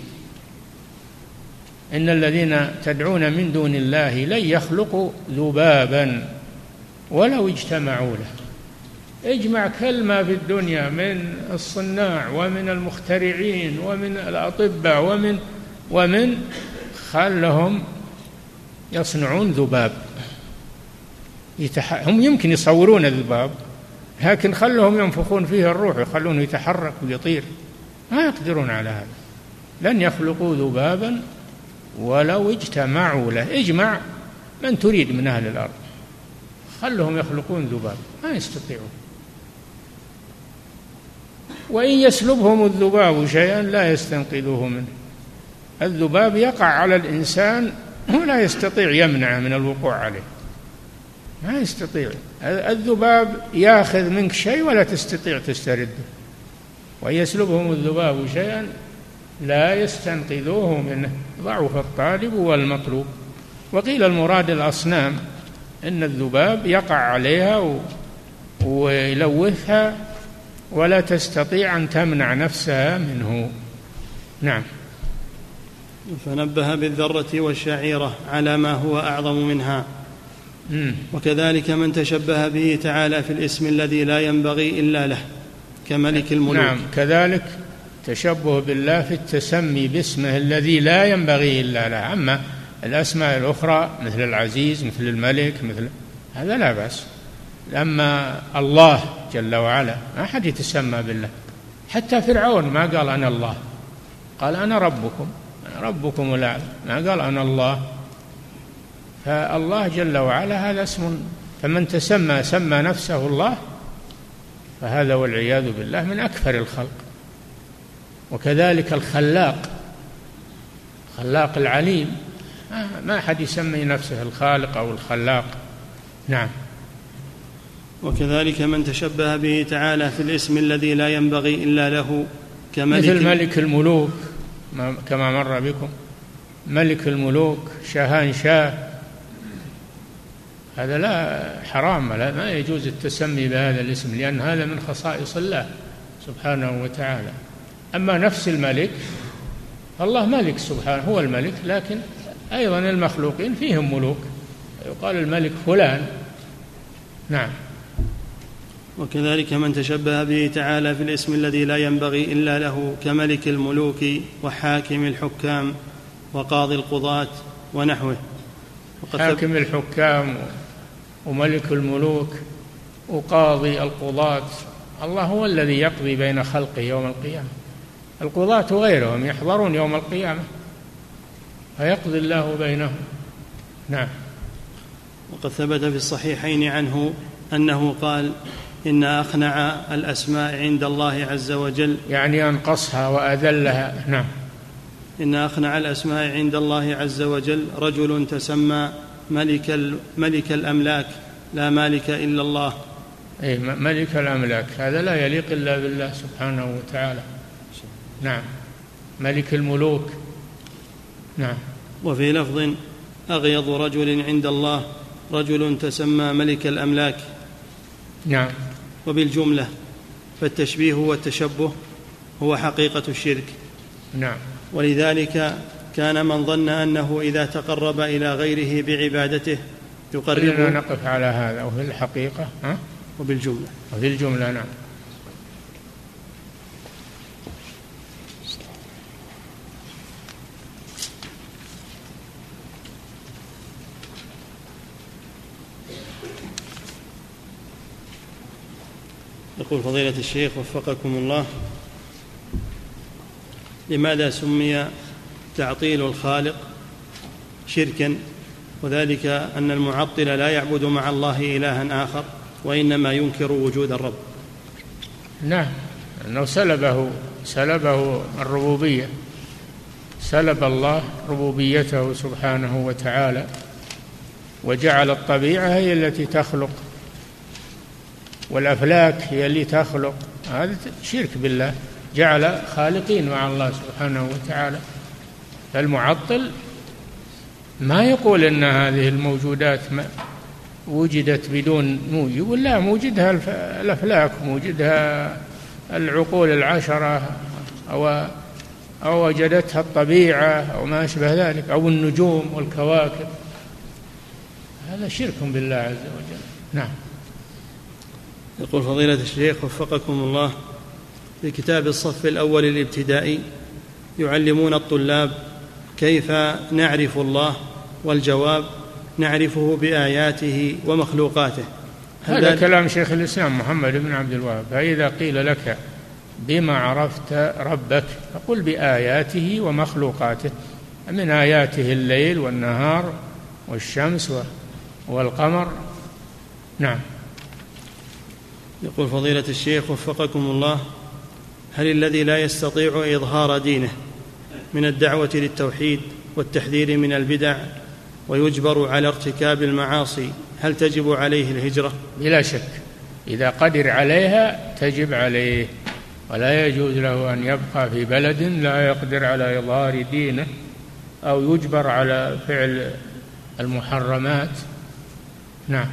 Speaker 2: إن الذين تدعون من دون الله لن يخلقوا ذبابا ولو اجتمعوا له اجمع كلمة في الدنيا من الصناع ومن المخترعين ومن الأطباء ومن ومن خلهم يصنعون ذباب هم يمكن يصورون الذباب لكن خلهم ينفخون فيه الروح ويخلونه يتحرك ويطير ما يقدرون على هذا لن يخلقوا ذبابا ولو اجتمعوا له اجمع من تريد من أهل الأرض خلهم يخلقون ذباب ما يستطيعون وإن يسلبهم الذباب شيئا لا يستنقذوه منه الذباب يقع على الإنسان ولا يستطيع يمنعه من الوقوع عليه ما يستطيع الذباب ياخذ منك شيء ولا تستطيع تسترده ويسلبهم الذباب شيئا لا يستنقذوه منه ضعف الطالب والمطلوب وقيل المراد الأصنام إن الذباب يقع عليها ويلوثها ولا تستطيع أن تمنع نفسها منه نعم
Speaker 1: فنبه بالذرة والشعيرة على ما هو أعظم منها وكذلك من تشبه به تعالى في الاسم الذي لا ينبغي إلا له كملك الملوك نعم
Speaker 2: كذلك تشبه بالله في التسمي باسمه الذي لا ينبغي إلا له أما الأسماء الأخرى مثل العزيز مثل الملك مثل هذا لا بأس أما الله جل وعلا ما أحد يتسمى بالله حتى فرعون ما قال أنا الله قال أنا ربكم أنا ربكم الأعلى ما قال أنا الله فالله جل وعلا هذا اسم فمن تسمى سمى نفسه الله فهذا والعياذ بالله من أكثر الخلق وكذلك الخلاق الخلاق العليم آه، ما أحد يسمي نفسه الخالق أو الخلاق نعم
Speaker 1: وكذلك من تشبه به تعالى في الاسم الذي لا ينبغي إلا له كملك
Speaker 2: مثل ملك الملوك كما مر بكم ملك الملوك شاهان شاه هذا لا حرام لا ما يجوز التسمي بهذا الاسم لأن هذا من خصائص الله سبحانه وتعالى أما نفس الملك الله ملك سبحانه هو الملك لكن أيضا المخلوقين فيهم ملوك يقال الملك فلان نعم
Speaker 1: وكذلك من تشبه به تعالى في الاسم الذي لا ينبغي إلا له كملك الملوك وحاكم الحكام وقاضي القضاة ونحوه
Speaker 2: حاكم الحكام وملك الملوك وقاضي القضاة الله هو الذي يقضي بين خلقه يوم القيامة القضاة وغيرهم يحضرون يوم القيامة فيقضي الله بينهم نعم
Speaker 1: وقد ثبت في الصحيحين عنه أنه قال إن أقنع الأسماء عند الله عز وجل
Speaker 2: يعني أنقصها وأذلها نعم
Speaker 1: إن أقنع الأسماء عند الله عز وجل رجل تسمى ملك, ملك الأملاك لا مالك إلا الله
Speaker 2: أي ملك الأملاك هذا لا يليق إلا بالله سبحانه وتعالى نعم ملك الملوك نعم
Speaker 1: وفي لفظ أغيض رجل عند الله رجل تسمى ملك الأملاك
Speaker 2: نعم
Speaker 1: وبالجملة فالتشبيه والتشبه هو حقيقة الشرك
Speaker 2: نعم
Speaker 1: ولذلك كان من ظن أنه إذا تقرب إلى غيره بعبادته يقربه
Speaker 2: نقف على هذا وفي الحقيقة
Speaker 1: ها؟ وبالجملة
Speaker 2: وفي الجملة نعم
Speaker 1: يقول فضيلة الشيخ وفقكم الله لماذا سمي تعطيل الخالق شركا وذلك أن المعطل لا يعبد مع الله إلها آخر وإنما ينكر وجود الرب
Speaker 2: نعم أنه سلبه سلبه الربوبية سلب الله ربوبيته سبحانه وتعالى وجعل الطبيعة هي التي تخلق والأفلاك هي اللي تخلق هذا شرك بالله جعل خالقين مع الله سبحانه وتعالى فالمعطل ما يقول ان هذه الموجودات ما وجدت بدون موجب لا موجدها الافلاك موجدها العقول العشره او او وجدتها الطبيعه او ما اشبه ذلك او النجوم والكواكب هذا شرك بالله عز وجل نعم
Speaker 1: يقول فضيلة الشيخ وفقكم الله في كتاب الصف الأول الابتدائي يعلمون الطلاب كيف نعرف الله والجواب نعرفه باياته ومخلوقاته
Speaker 2: هذا كلام شيخ الاسلام محمد بن عبد الوهاب فاذا قيل لك بما عرفت ربك فقل باياته ومخلوقاته من اياته الليل والنهار والشمس والقمر نعم
Speaker 1: يقول فضيله الشيخ وفقكم الله هل الذي لا يستطيع اظهار دينه من الدعوه للتوحيد والتحذير من البدع ويجبر على ارتكاب المعاصي هل تجب عليه الهجره
Speaker 2: بلا شك اذا قدر عليها تجب عليه ولا يجوز له ان يبقى في بلد لا يقدر على اظهار دينه او يجبر على فعل المحرمات نعم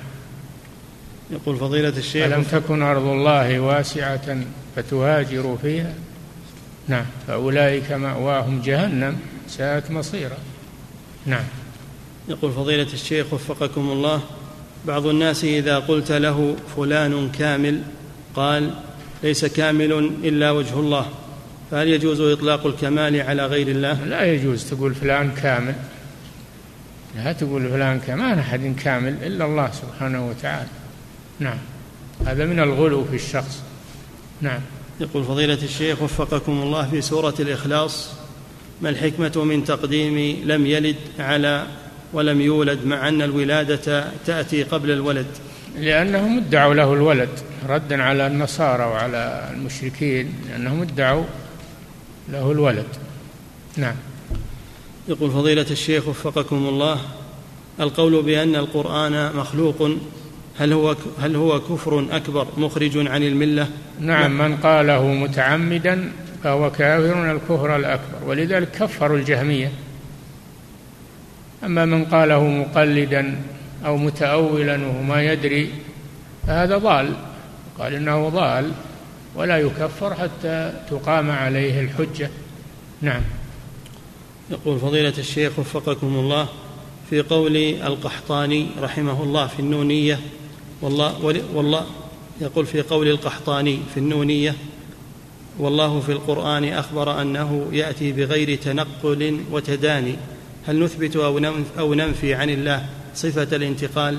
Speaker 1: يقول فضيله الشيخ الم
Speaker 2: تكن ارض الله واسعه فتهاجروا فيها نعم فأولئك مأواهم جهنم ساءت مصيرا نعم
Speaker 1: يقول فضيلة الشيخ وفقكم الله بعض الناس إذا قلت له فلان كامل قال ليس كامل إلا وجه الله فهل يجوز إطلاق الكمال على غير الله
Speaker 2: لا يجوز تقول فلان كامل لا تقول فلان كامل ما أحد كامل إلا الله سبحانه وتعالى نعم هذا من الغلو في الشخص نعم
Speaker 1: يقول فضيلة الشيخ وفقكم الله في سورة الإخلاص ما الحكمة من تقديم لم يلد على ولم يولد مع أن الولادة تأتي قبل الولد
Speaker 2: لأنهم ادعوا له الولد ردا على النصارى وعلى المشركين لأنهم ادعوا له الولد نعم
Speaker 1: يقول فضيلة الشيخ وفقكم الله القول بأن القرآن مخلوق هل هو هل هو كفر اكبر مخرج عن المله؟
Speaker 2: نعم من قاله متعمدا فهو كافر الكفر الاكبر ولذلك كفروا الجهميه اما من قاله مقلدا او متاولا وهو ما يدري فهذا ضال قال انه ضال ولا يكفر حتى تقام عليه الحجه نعم
Speaker 1: يقول فضيلة الشيخ وفقكم الله في قول القحطاني رحمه الله في النونية والله, والله يقول في قول القحطاني في النونية والله في القرآن أخبر أنه يأتي بغير تنقل وتداني هل نثبت أو ننفي عن الله صفة الانتقال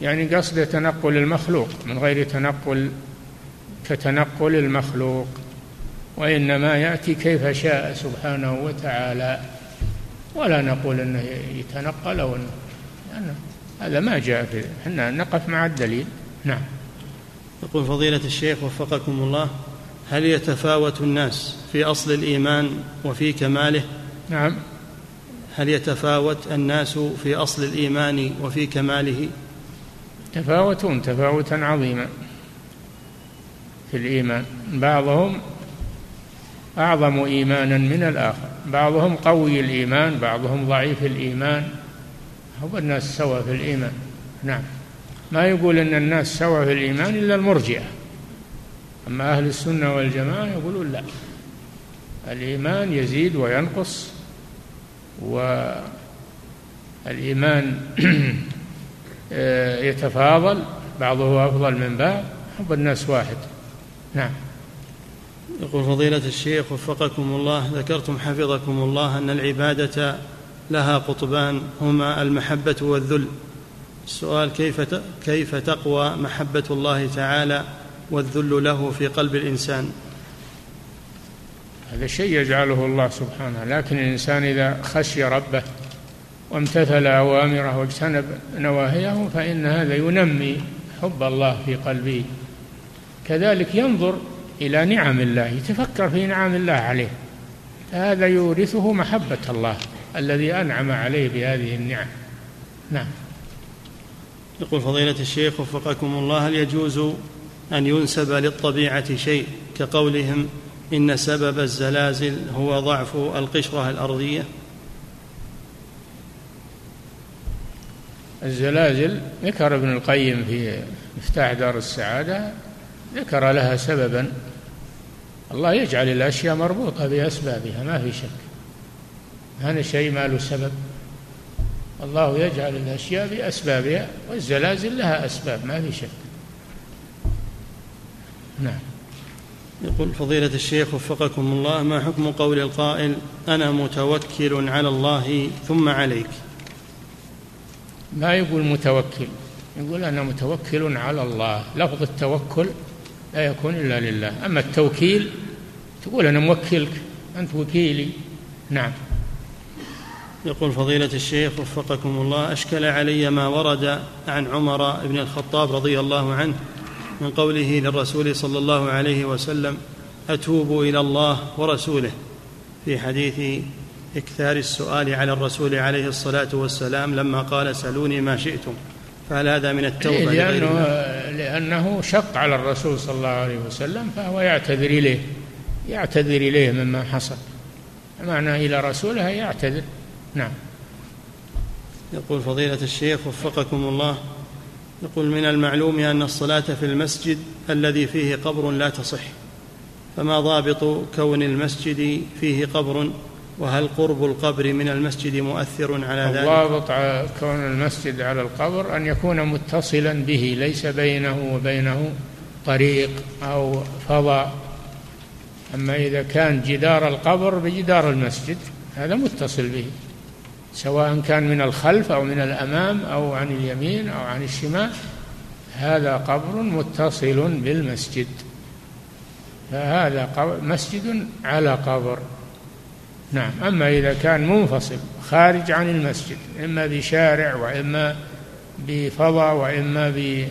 Speaker 2: يعني قصد تنقل المخلوق من غير تنقل كتنقل المخلوق وإنما يأتي كيف شاء سبحانه وتعالى ولا نقول أنه يتنقل أو أنه يعني هذا ما جاء في احنا نقف مع الدليل نعم
Speaker 1: يقول فضيلة الشيخ وفقكم الله هل يتفاوت الناس في أصل الإيمان وفي كماله
Speaker 2: نعم
Speaker 1: هل يتفاوت الناس في أصل الإيمان وفي كماله
Speaker 2: يتفاوتون تفاوتا عظيما في الإيمان بعضهم أعظم إيمانا من الآخر بعضهم قوي الإيمان بعضهم ضعيف الإيمان هو الناس سوا في الإيمان نعم ما يقول أن الناس سوا في الإيمان إلا المرجئة أما أهل السنة والجماعة يقولون لا الإيمان يزيد وينقص والإيمان يتفاضل بعضه أفضل من بعض حب الناس واحد نعم
Speaker 1: يقول فضيلة الشيخ وفقكم الله ذكرتم حفظكم الله أن العبادة لها قطبان هما المحبة والذل السؤال كيف كيف تقوى محبة الله تعالى والذل له في قلب الإنسان
Speaker 2: هذا شيء يجعله الله سبحانه لكن الإنسان إذا خشي ربه وامتثل أوامره واجتنب نواهيه فإن هذا ينمي حب الله في قلبه كذلك ينظر إلى نعم الله يتفكر في نعم الله عليه هذا يورثه محبة الله الذي أنعم عليه بهذه النعم نعم
Speaker 1: يقول فضيلة الشيخ وفقكم الله هل يجوز أن ينسب للطبيعة شيء كقولهم إن سبب الزلازل هو ضعف القشرة الأرضية
Speaker 2: الزلازل ذكر ابن القيم في مفتاح دار السعادة ذكر لها سببا الله يجعل الأشياء مربوطة بأسبابها ما في شك هذا شيء ما له سبب الله يجعل الأشياء بأسبابها والزلازل لها أسباب ما في شك نعم
Speaker 1: يقول فضيلة الشيخ وفقكم الله ما حكم قول القائل أنا متوكل على الله ثم عليك
Speaker 2: ما يقول متوكل يقول أنا متوكل على الله لفظ التوكل لا يكون إلا لله أما التوكيل تقول أنا موكلك أنت وكيلي نعم
Speaker 1: يقول فضيلة الشيخ وفقكم الله أشكل علي ما ورد عن عمر بن الخطاب رضي الله عنه من قوله للرسول صلى الله عليه وسلم أتوب إلى الله ورسوله في حديث إكثار السؤال على الرسول عليه الصلاة والسلام لما قال سلوني ما شئتم
Speaker 2: فهل هذا من التوبة لأنه, لأنه شق على الرسول صلى الله عليه وسلم فهو يعتذر إليه يعتذر إليه مما حصل معنى إلى رسوله يعتذر نعم
Speaker 1: يقول فضيلة الشيخ وفقكم الله يقول من المعلوم أن الصلاة في المسجد الذي فيه قبر لا تصح فما ضابط كون المسجد فيه قبر وهل قرب القبر من المسجد مؤثر على ذلك
Speaker 2: الضابط كون المسجد على القبر أن يكون متصلا به ليس بينه وبينه طريق أو فضاء أما إذا كان جدار القبر بجدار المسجد هذا متصل به سواء كان من الخلف أو من الأمام أو عن اليمين أو عن الشمال هذا قبر متصل بالمسجد فهذا قبر مسجد على قبر نعم أما إذا كان منفصل خارج عن المسجد إما بشارع وإما بفضاء وإما ب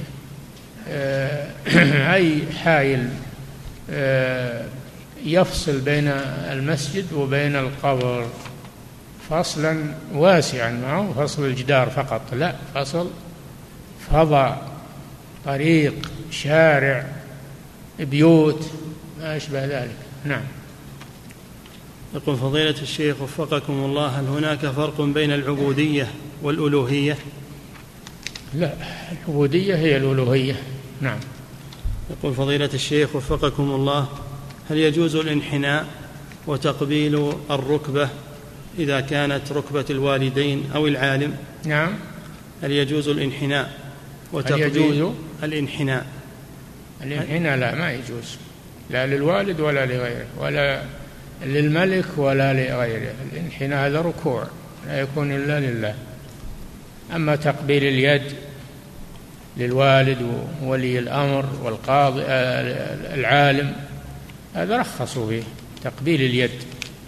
Speaker 2: آه، أي حائل آه، يفصل بين المسجد وبين القبر فصلا واسعا ما هو فصل الجدار فقط لا فصل فضاء طريق شارع بيوت ما أشبه ذلك نعم
Speaker 1: يقول فضيلة الشيخ وفقكم الله هل هناك فرق بين العبودية والألوهية
Speaker 2: لا العبودية هي الألوهية نعم
Speaker 1: يقول فضيلة الشيخ وفقكم الله هل يجوز الانحناء وتقبيل الركبة إذا كانت ركبة الوالدين أو العالم
Speaker 2: نعم
Speaker 1: هل يجوز الانحناء وتقبيل الانحناء
Speaker 2: الانحناء لا ما يجوز لا للوالد ولا لغيره ولا للملك ولا لغيره الانحناء هذا ركوع لا يكون إلا لله أما تقبيل اليد للوالد وولي الأمر والقاضي آه، العالم هذا رخصوا به تقبيل اليد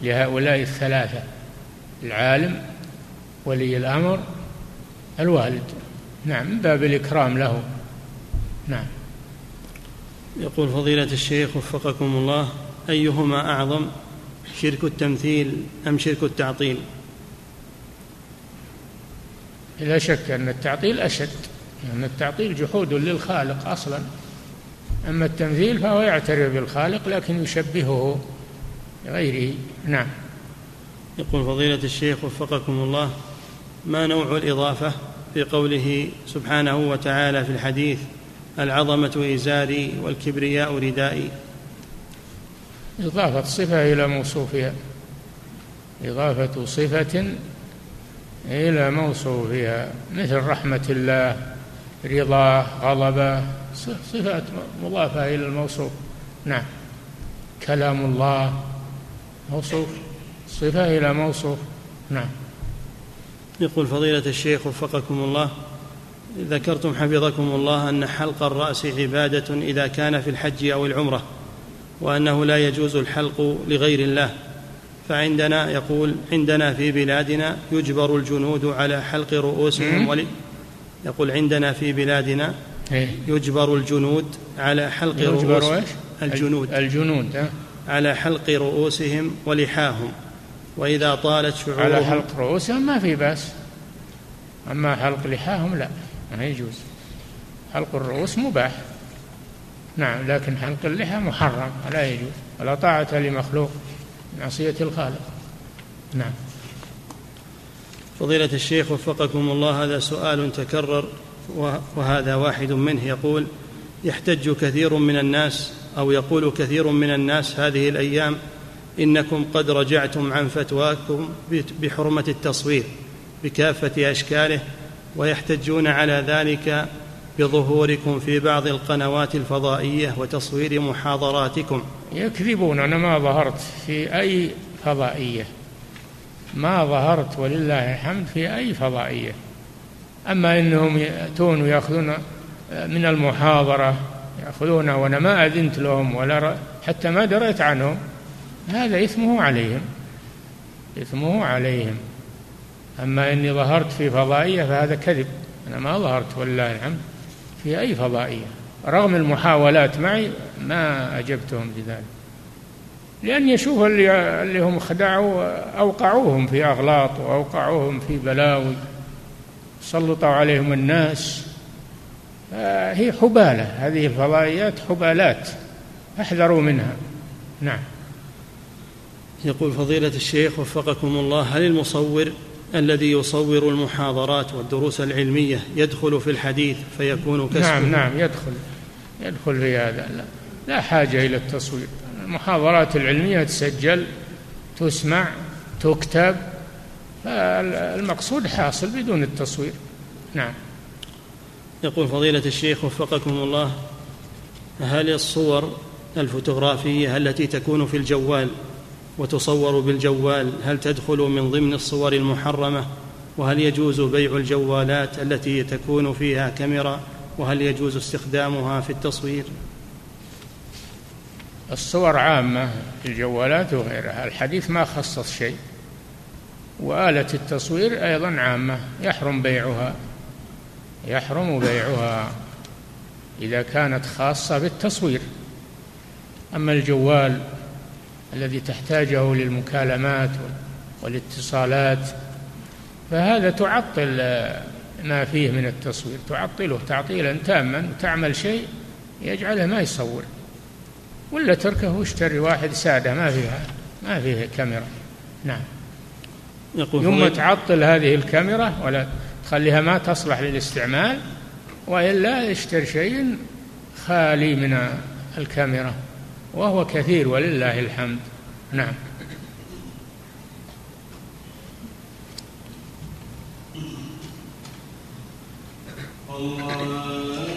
Speaker 2: لهؤلاء الثلاثة العالم ولي الأمر الوالد نعم من باب الإكرام له نعم
Speaker 1: يقول فضيلة الشيخ وفقكم الله أيهما أعظم شرك التمثيل أم شرك التعطيل
Speaker 2: لا شك أن التعطيل أشد لأن التعطيل جحود للخالق أصلا أما التمثيل فهو يعترف بالخالق لكن يشبهه غيره نعم
Speaker 1: يقول فضيلة الشيخ وفقكم الله ما نوع الإضافة في قوله سبحانه وتعالى في الحديث العظمة إزاري والكبرياء ردائي
Speaker 2: إضافة صفة إلى موصوفها إضافة صفة إلى موصوفها مثل رحمة الله رضاه غضبه صفات مضافة إلى الموصوف نعم كلام الله موصوف صفة إلى موصوف نعم
Speaker 1: يقول فضيلة الشيخ وفقكم الله ذكرتم حفظكم الله أن حلق الرأس عبادة إذا كان في الحج أو العمرة وأنه لا يجوز الحلق لغير الله فعندنا يقول عندنا في بلادنا يجبر الجنود على حلق رؤوسهم ولي يقول عندنا في بلادنا إيه. يجبر الجنود على حلق رؤوسهم
Speaker 2: الجنود الجنود
Speaker 1: على حلق رؤوسهم ولحاهم وإذا طالت شعورهم
Speaker 2: على حلق
Speaker 1: رؤوسهم
Speaker 2: ما في بأس أما حلق لحاهم لا ما يجوز حلق الرؤوس مباح نعم لكن حلق اللحى محرم لا يجوز ولا طاعة لمخلوق معصية الخالق نعم
Speaker 1: فضيلة الشيخ وفقكم الله هذا سؤال تكرر وهذا واحد منه يقول يحتج كثير من الناس أو يقول كثير من الناس هذه الأيام انكم قد رجعتم عن فتواكم بحرمه التصوير بكافه اشكاله ويحتجون على ذلك بظهوركم في بعض القنوات الفضائيه وتصوير محاضراتكم
Speaker 2: يكذبون انا ما ظهرت في اي فضائيه ما ظهرت ولله الحمد في اي فضائيه اما انهم ياتون وياخذون من المحاضره ياخذونه وانا ما اذنت لهم ولا حتى ما دريت عنهم هذا إثمه عليهم إثمه عليهم أما إني ظهرت في فضائية فهذا كذب أنا ما ظهرت والله نعم في أي فضائية رغم المحاولات معي ما أجبتهم بذلك لأن يشوف اللي, اللي هم خدعوا أوقعوهم في أغلاط وأوقعوهم في بلاوي سلطوا عليهم الناس هي حبالة هذه الفضائيات حبالات احذروا منها نعم
Speaker 1: يقول فضيلة الشيخ وفقكم الله هل المصور الذي يصور المحاضرات والدروس العلمية يدخل في الحديث فيكون كسبه
Speaker 2: نعم نعم يدخل يدخل في هذا لا, لا حاجة إلى التصوير المحاضرات العلمية تسجل تسمع تكتب المقصود حاصل بدون التصوير نعم
Speaker 1: يقول فضيلة الشيخ وفقكم الله هل الصور الفوتوغرافية التي تكون في الجوال وتصور بالجوال هل تدخل من ضمن الصور المحرمه وهل يجوز بيع الجوالات التي تكون فيها كاميرا وهل يجوز استخدامها في التصوير
Speaker 2: الصور عامه الجوالات وغيرها الحديث ما خصص شيء واله التصوير ايضا عامه يحرم بيعها يحرم بيعها اذا كانت خاصه بالتصوير اما الجوال الذي تحتاجه للمكالمات والاتصالات فهذا تعطل ما فيه من التصوير تعطله تعطيلا تاما وتعمل شيء يجعله ما يصور ولا تركه واشتري واحد ساده ما فيها ما فيه كاميرا نعم يقول ثم تعطل هذه الكاميرا ولا تخليها ما تصلح للاستعمال والا اشتر شيء خالي من الكاميرا وهو كثير ولله الحمد نعم الله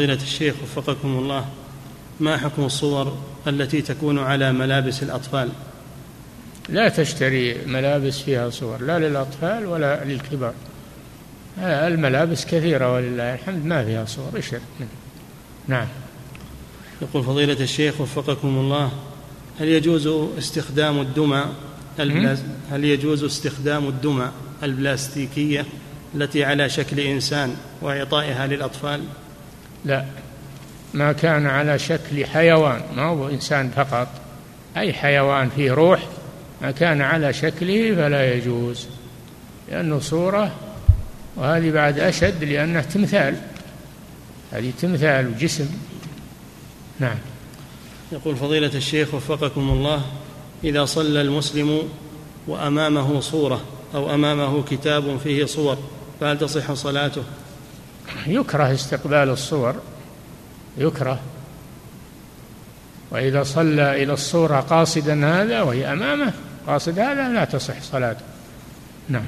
Speaker 1: فضيلة الشيخ وفقكم الله ما حكم الصور التي تكون على ملابس الأطفال
Speaker 2: لا تشتري ملابس فيها صور لا للأطفال ولا للكبار الملابس كثيرة ولله الحمد ما فيها صور اشر نعم
Speaker 1: يقول فضيلة الشيخ وفقكم الله هل يجوز استخدام الدمى هل يجوز استخدام الدمى البلاستيكية التي على شكل إنسان وإعطائها للأطفال
Speaker 2: لا ما كان على شكل حيوان ما هو إنسان فقط أي حيوان فيه روح ما كان على شكله فلا يجوز لأنه صورة وهذه بعد أشد لأنه تمثال هذه تمثال وجسم نعم
Speaker 1: يقول فضيلة الشيخ وفقكم الله إذا صلى المسلم وأمامه صورة أو أمامه كتاب فيه صور فهل تصح صلاته
Speaker 2: يكره استقبال الصور يكره وإذا صلى إلى الصورة قاصدا هذا وهي أمامه قاصد هذا لا تصح صلاته نعم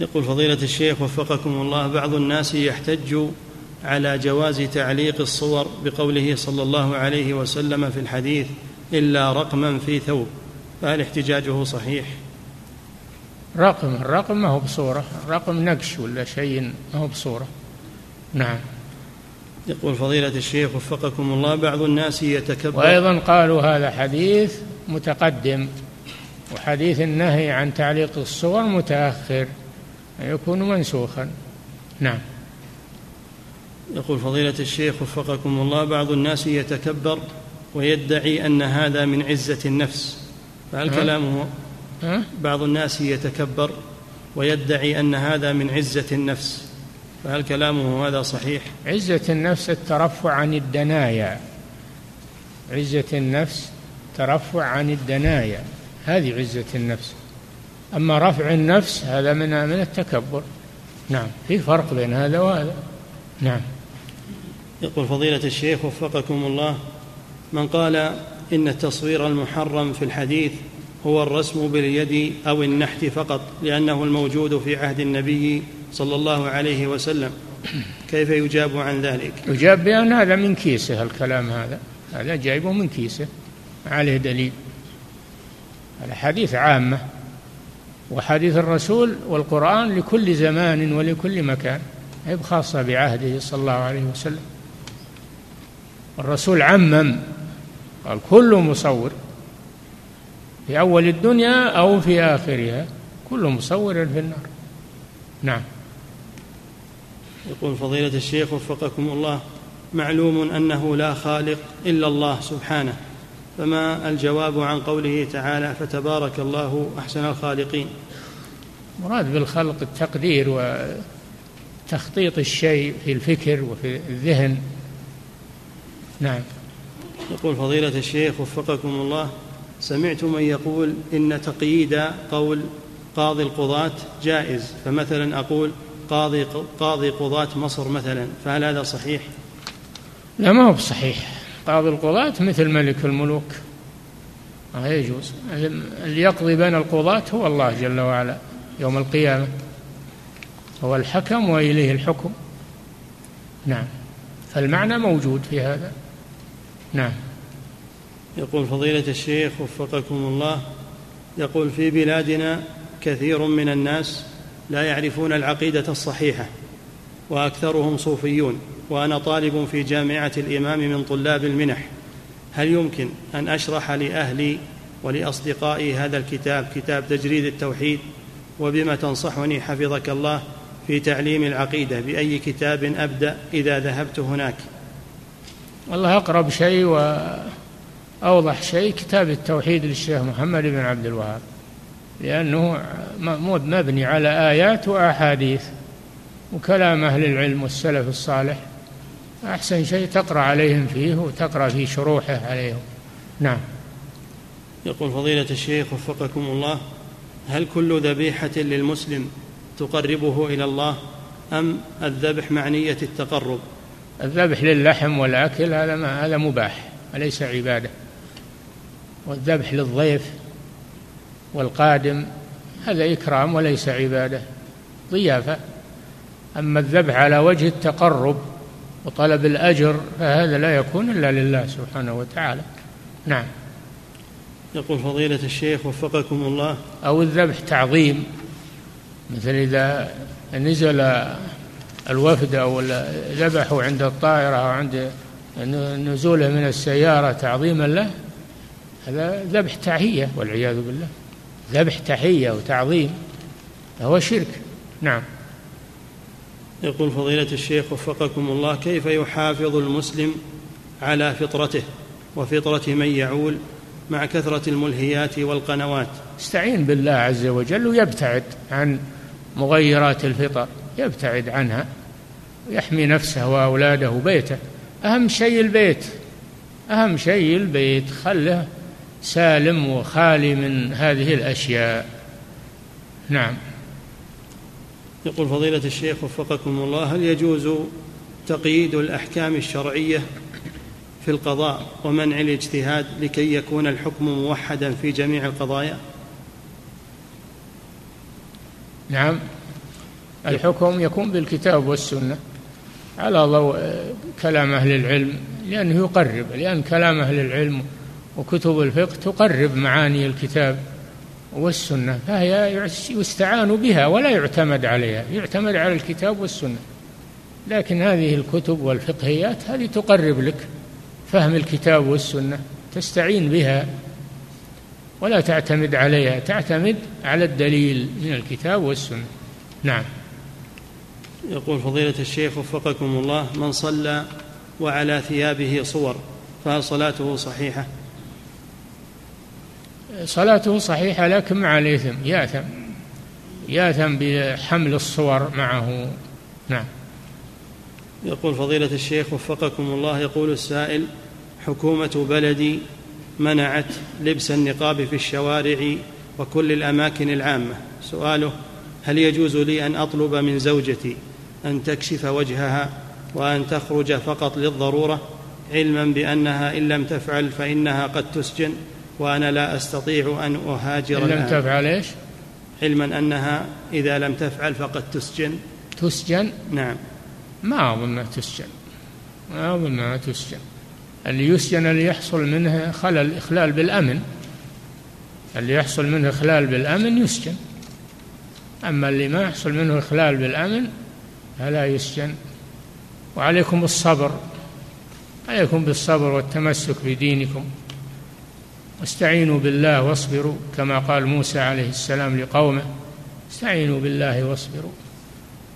Speaker 1: يقول فضيلة الشيخ وفقكم الله بعض الناس يحتج على جواز تعليق الصور بقوله صلى الله عليه وسلم في الحديث إلا رقما في ثوب فهل احتجاجه صحيح؟
Speaker 2: رقم الرقم ما هو بصورة الرقم نقش ولا شيء ما هو بصورة نعم
Speaker 1: يقول فضيلة الشيخ وفقكم الله بعض الناس يتكبر
Speaker 2: وأيضا قالوا هذا حديث متقدم وحديث النهي عن تعليق الصور متأخر يكون منسوخا نعم
Speaker 1: يقول فضيلة الشيخ وفقكم الله بعض الناس يتكبر ويدعي أن هذا من عزة النفس فهل نعم. كلامه بعض الناس يتكبر ويدعي أن هذا من عزة النفس فهل كلامه هذا صحيح
Speaker 2: عزة النفس الترفع عن الدنايا عزة النفس ترفع عن الدنايا هذه عزة النفس أما رفع النفس هذا من من التكبر نعم في فرق بين هذا وهذا نعم
Speaker 1: يقول فضيلة الشيخ وفقكم الله من قال إن التصوير المحرم في الحديث هو الرسم باليد او النحت فقط لانه الموجود في عهد النبي صلى الله عليه وسلم كيف يجاب عن ذلك
Speaker 2: يجاب بان هذا من كيسه الكلام هذا هذا جايبه من كيسه عليه دليل الحديث عامه وحديث الرسول والقران لكل زمان ولكل مكان هي خاصه بعهده صلى الله عليه وسلم الرسول عمم قال كل مصور في أول الدنيا أو في آخرها كل مصور في النار نعم
Speaker 1: يقول فضيلة الشيخ وفقكم الله معلوم أنه لا خالق إلا الله سبحانه فما الجواب عن قوله تعالى فتبارك الله أحسن الخالقين
Speaker 2: مراد بالخلق التقدير وتخطيط الشيء في الفكر وفي الذهن نعم
Speaker 1: يقول فضيلة الشيخ وفقكم الله سمعت من يقول إن تقييد قول قاضي القضاة جائز فمثلا أقول قاضي قاضي قضاة مصر مثلا فهل هذا صحيح؟
Speaker 2: لا ما هو بصحيح قاضي القضاة مثل ملك الملوك ما يجوز اللي يقضي بين القضاة هو الله جل وعلا يوم القيامة هو الحكم وإليه الحكم نعم فالمعنى موجود في هذا نعم
Speaker 1: يقول فضيلة الشيخ وفقكم الله يقول في بلادنا كثير من الناس لا يعرفون العقيدة الصحيحة وأكثرهم صوفيون وأنا طالب في جامعة الإمام من طلاب المنح هل يمكن أن أشرح لأهلي ولأصدقائي هذا الكتاب كتاب تجريد التوحيد وبما تنصحني حفظك الله في تعليم العقيدة بأي كتاب أبدأ إذا ذهبت هناك
Speaker 2: الله أقرب شيء و أوضح شيء كتاب التوحيد للشيخ محمد بن عبد الوهاب لأنه مبني على آيات وأحاديث وكلام أهل العلم والسلف الصالح أحسن شيء تقرأ عليهم فيه وتقرأ في شروحه عليهم نعم
Speaker 1: يقول فضيلة الشيخ وفقكم الله هل كل ذبيحة للمسلم تقربه إلى الله أم الذبح معنية التقرب
Speaker 2: الذبح للحم والأكل هذا هذا مباح أليس عبادة والذبح للضيف والقادم هذا إكرام وليس عبادة ضيافة أما الذبح على وجه التقرب وطلب الأجر فهذا لا يكون إلا لله سبحانه وتعالى نعم
Speaker 1: يقول فضيلة الشيخ وفقكم الله
Speaker 2: أو الذبح تعظيم مثل إذا نزل الوفد أو ذبحوا عند الطائرة أو عند نزوله من السيارة تعظيما له هذا ذبح تحية والعياذ بالله ذبح تحية وتعظيم فهو شرك نعم
Speaker 1: يقول فضيلة الشيخ وفقكم الله كيف يحافظ المسلم على فطرته وفطرة من يعول مع كثرة الملهيات والقنوات
Speaker 2: استعين بالله عز وجل ويبتعد عن مغيرات الفطر يبتعد عنها ويحمي نفسه وأولاده وبيته أهم شيء البيت أهم شيء البيت خله سالم وخالي من هذه الاشياء نعم
Speaker 1: يقول فضيله الشيخ وفقكم الله هل يجوز تقييد الاحكام الشرعيه في القضاء ومنع الاجتهاد لكي يكون الحكم موحدا في جميع القضايا
Speaker 2: نعم الحكم يكون بالكتاب والسنه على ضوء آه، كلام اهل العلم لانه يقرب لان كلام اهل العلم وكتب الفقه تقرب معاني الكتاب والسنة فهي يستعان بها ولا يعتمد عليها يعتمد على الكتاب والسنة لكن هذه الكتب والفقهيات هذه تقرب لك فهم الكتاب والسنة تستعين بها ولا تعتمد عليها تعتمد على الدليل من الكتاب والسنة نعم
Speaker 1: يقول فضيلة الشيخ وفقكم الله من صلى وعلى ثيابه صور فهل صلاته صحيحة
Speaker 2: صلاته صحيحة لكن مع الإثم يأثم يأثم بحمل الصور معه نعم
Speaker 1: يقول فضيلة الشيخ وفقكم الله يقول السائل حكومة بلدي منعت لبس النقاب في الشوارع وكل الأماكن العامة سؤاله هل يجوز لي أن أطلب من زوجتي أن تكشف وجهها وأن تخرج فقط للضرورة علما بأنها إن لم تفعل فإنها قد تسجن وأنا لا أستطيع أن أهاجر إن
Speaker 2: لم تفعل إيش
Speaker 1: علما أنها إذا لم تفعل فقد تسجن
Speaker 2: تسجن
Speaker 1: نعم
Speaker 2: ما أظنها تسجن ما أظنها تسجن اللي يسجن اللي يحصل منه خلل إخلال بالأمن اللي يحصل منه إخلال بالأمن يسجن أما اللي ما يحصل منه إخلال بالأمن فلا يسجن وعليكم الصبر عليكم بالصبر والتمسك بدينكم واستعينوا بالله واصبروا كما قال موسى عليه السلام لقومه استعينوا بالله واصبروا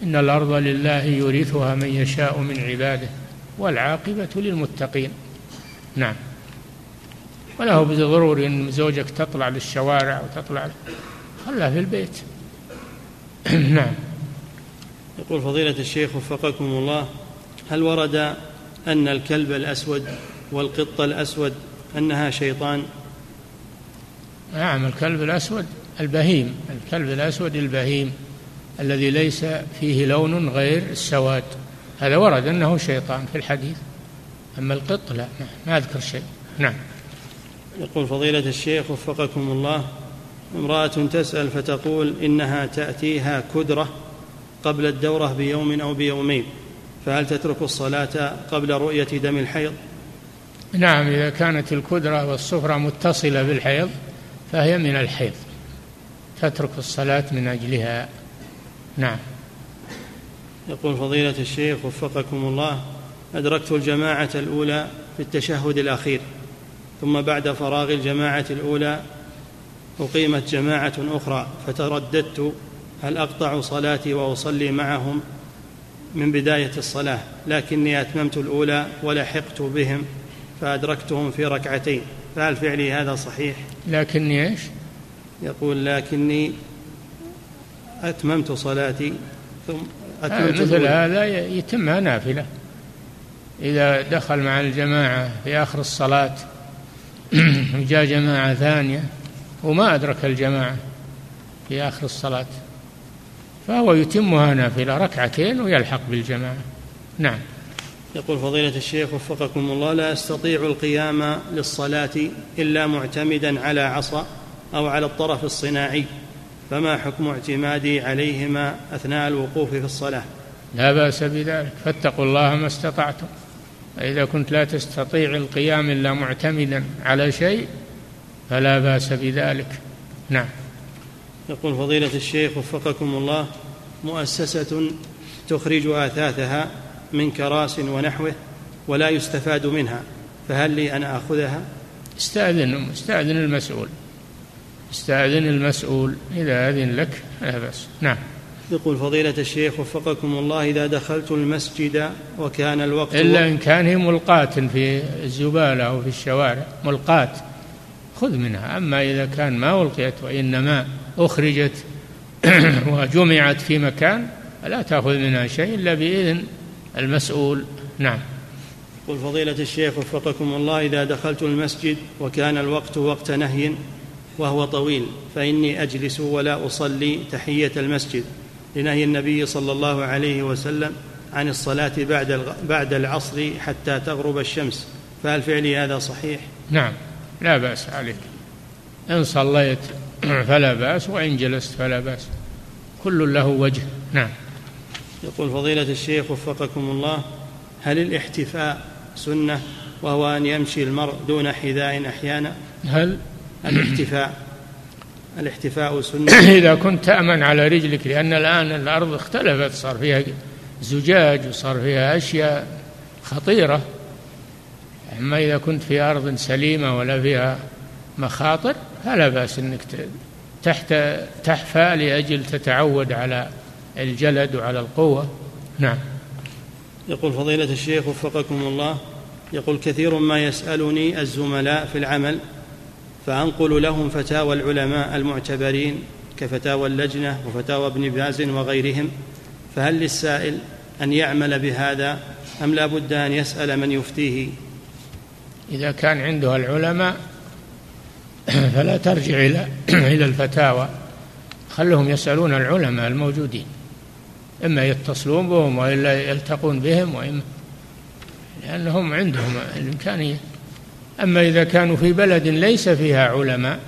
Speaker 2: إن الأرض لله يورثها من يشاء من عباده والعاقبة للمتقين نعم وله بالضروري أن زوجك تطلع للشوارع وتطلع خلها في البيت نعم
Speaker 1: يقول فضيلة الشيخ وفقكم الله هل ورد أن الكلب الأسود والقط الأسود أنها شيطان
Speaker 2: نعم الكلب الأسود البهيم الكلب الأسود البهيم الذي ليس فيه لون غير السواد هذا ورد أنه شيطان في الحديث أما القط لا نعم، ما أذكر شيء نعم
Speaker 1: يقول فضيلة الشيخ وفقكم الله امرأة تسأل فتقول إنها تأتيها كدرة قبل الدورة بيوم أو بيومين فهل تترك الصلاة قبل رؤية دم الحيض؟
Speaker 2: نعم إذا كانت الكدرة والصفرة متصلة بالحيض فهي من الحيض تترك الصلاة من أجلها نعم
Speaker 1: يقول فضيلة الشيخ وفقكم الله أدركت الجماعة الأولى في التشهد الأخير ثم بعد فراغ الجماعة الأولى أقيمت جماعة أخرى فترددت هل أقطع صلاتي وأصلي معهم من بداية الصلاة لكني أتممت الأولى ولحقت بهم فأدركتهم في ركعتين فهل فعلي هذا صحيح
Speaker 2: لكني ايش
Speaker 1: يقول لكني أتممت صلاتي ثم أتممت
Speaker 2: آه، مثل هذا يتمها نافلة إذا دخل مع الجماعة في آخر الصلاة وجاء جماعة ثانية وما أدرك الجماعة في آخر الصلاة فهو يتمها نافلة ركعتين ويلحق بالجماعة نعم
Speaker 1: يقول فضيلة الشيخ وفقكم الله لا أستطيع القيام للصلاة إلا معتمدا على عصا أو على الطرف الصناعي فما حكم اعتمادي عليهما أثناء الوقوف في الصلاة
Speaker 2: لا بأس بذلك فاتقوا الله ما استطعتم فإذا كنت لا تستطيع القيام إلا معتمدا على شيء فلا بأس بذلك نعم
Speaker 1: يقول فضيلة الشيخ وفقكم الله مؤسسة تخرج أثاثها من كراس ونحوه ولا يستفاد منها فهل لي أن أخذها
Speaker 2: استأذن استأذن المسؤول استأذن المسؤول إذا أذن لك لا بأس نعم
Speaker 1: يقول فضيلة الشيخ وفقكم الله إذا دخلت المسجد وكان الوقت
Speaker 2: إلا إن كان هي ملقاة في الزبالة أو في الشوارع ملقاة خذ منها أما إذا كان ما ألقيت وإنما أخرجت وجمعت في مكان فلا تأخذ منها شيء إلا بإذن المسؤول نعم
Speaker 1: قل فضيلة الشيخ وفقكم الله إذا دخلت المسجد وكان الوقت وقت نهي وهو طويل فإني أجلس ولا أصلي تحية المسجد لنهي النبي صلى الله عليه وسلم عن الصلاة بعد بعد العصر حتى تغرب الشمس فهل فعلي هذا صحيح؟
Speaker 2: نعم لا بأس عليك إن صليت فلا بأس وإن جلست فلا بأس كل له وجه نعم
Speaker 1: يقول فضيلة الشيخ وفقكم الله هل الاحتفاء سنة وهو أن يمشي المرء دون حذاء أحيانا
Speaker 2: هل الاحتفاء الاحتفاء سنة إذا كنت تأمن على رجلك لأن الآن الأرض اختلفت صار فيها زجاج وصار فيها أشياء خطيرة أما إذا كنت في أرض سليمة ولا فيها مخاطر فلا بأس أنك تحت تحفى لأجل تتعود على الجلد وعلى القوة نعم
Speaker 1: يقول فضيلة الشيخ وفقكم الله يقول كثير ما يسألني الزملاء في العمل فأنقل لهم فتاوى العلماء المعتبرين كفتاوى اللجنة وفتاوى ابن باز وغيرهم فهل للسائل أن يعمل بهذا أم لا بد أن يسأل من يفتيه
Speaker 2: إذا كان عنده العلماء فلا ترجع إلى إلى الفتاوى خلهم يسألون العلماء الموجودين إما يتصلون بهم وإلا يلتقون بهم وإما لأنهم عندهم الإمكانية أما إذا كانوا في بلد ليس فيها علماء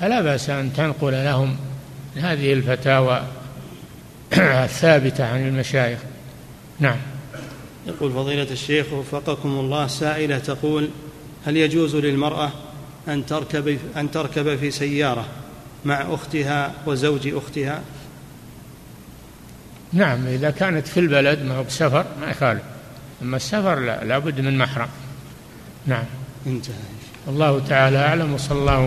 Speaker 2: فلا بأس أن تنقل لهم هذه الفتاوى الثابتة عن المشايخ نعم
Speaker 1: يقول فضيلة الشيخ وفقكم الله سائلة تقول هل يجوز للمرأة أن تركب أن تركب في سيارة مع أختها وزوج أختها
Speaker 2: نعم إذا كانت في البلد ما هو بسفر ما يخالف أما السفر لا لابد من محرم نعم
Speaker 1: انتهى الله تعالى أعلم وصلى الله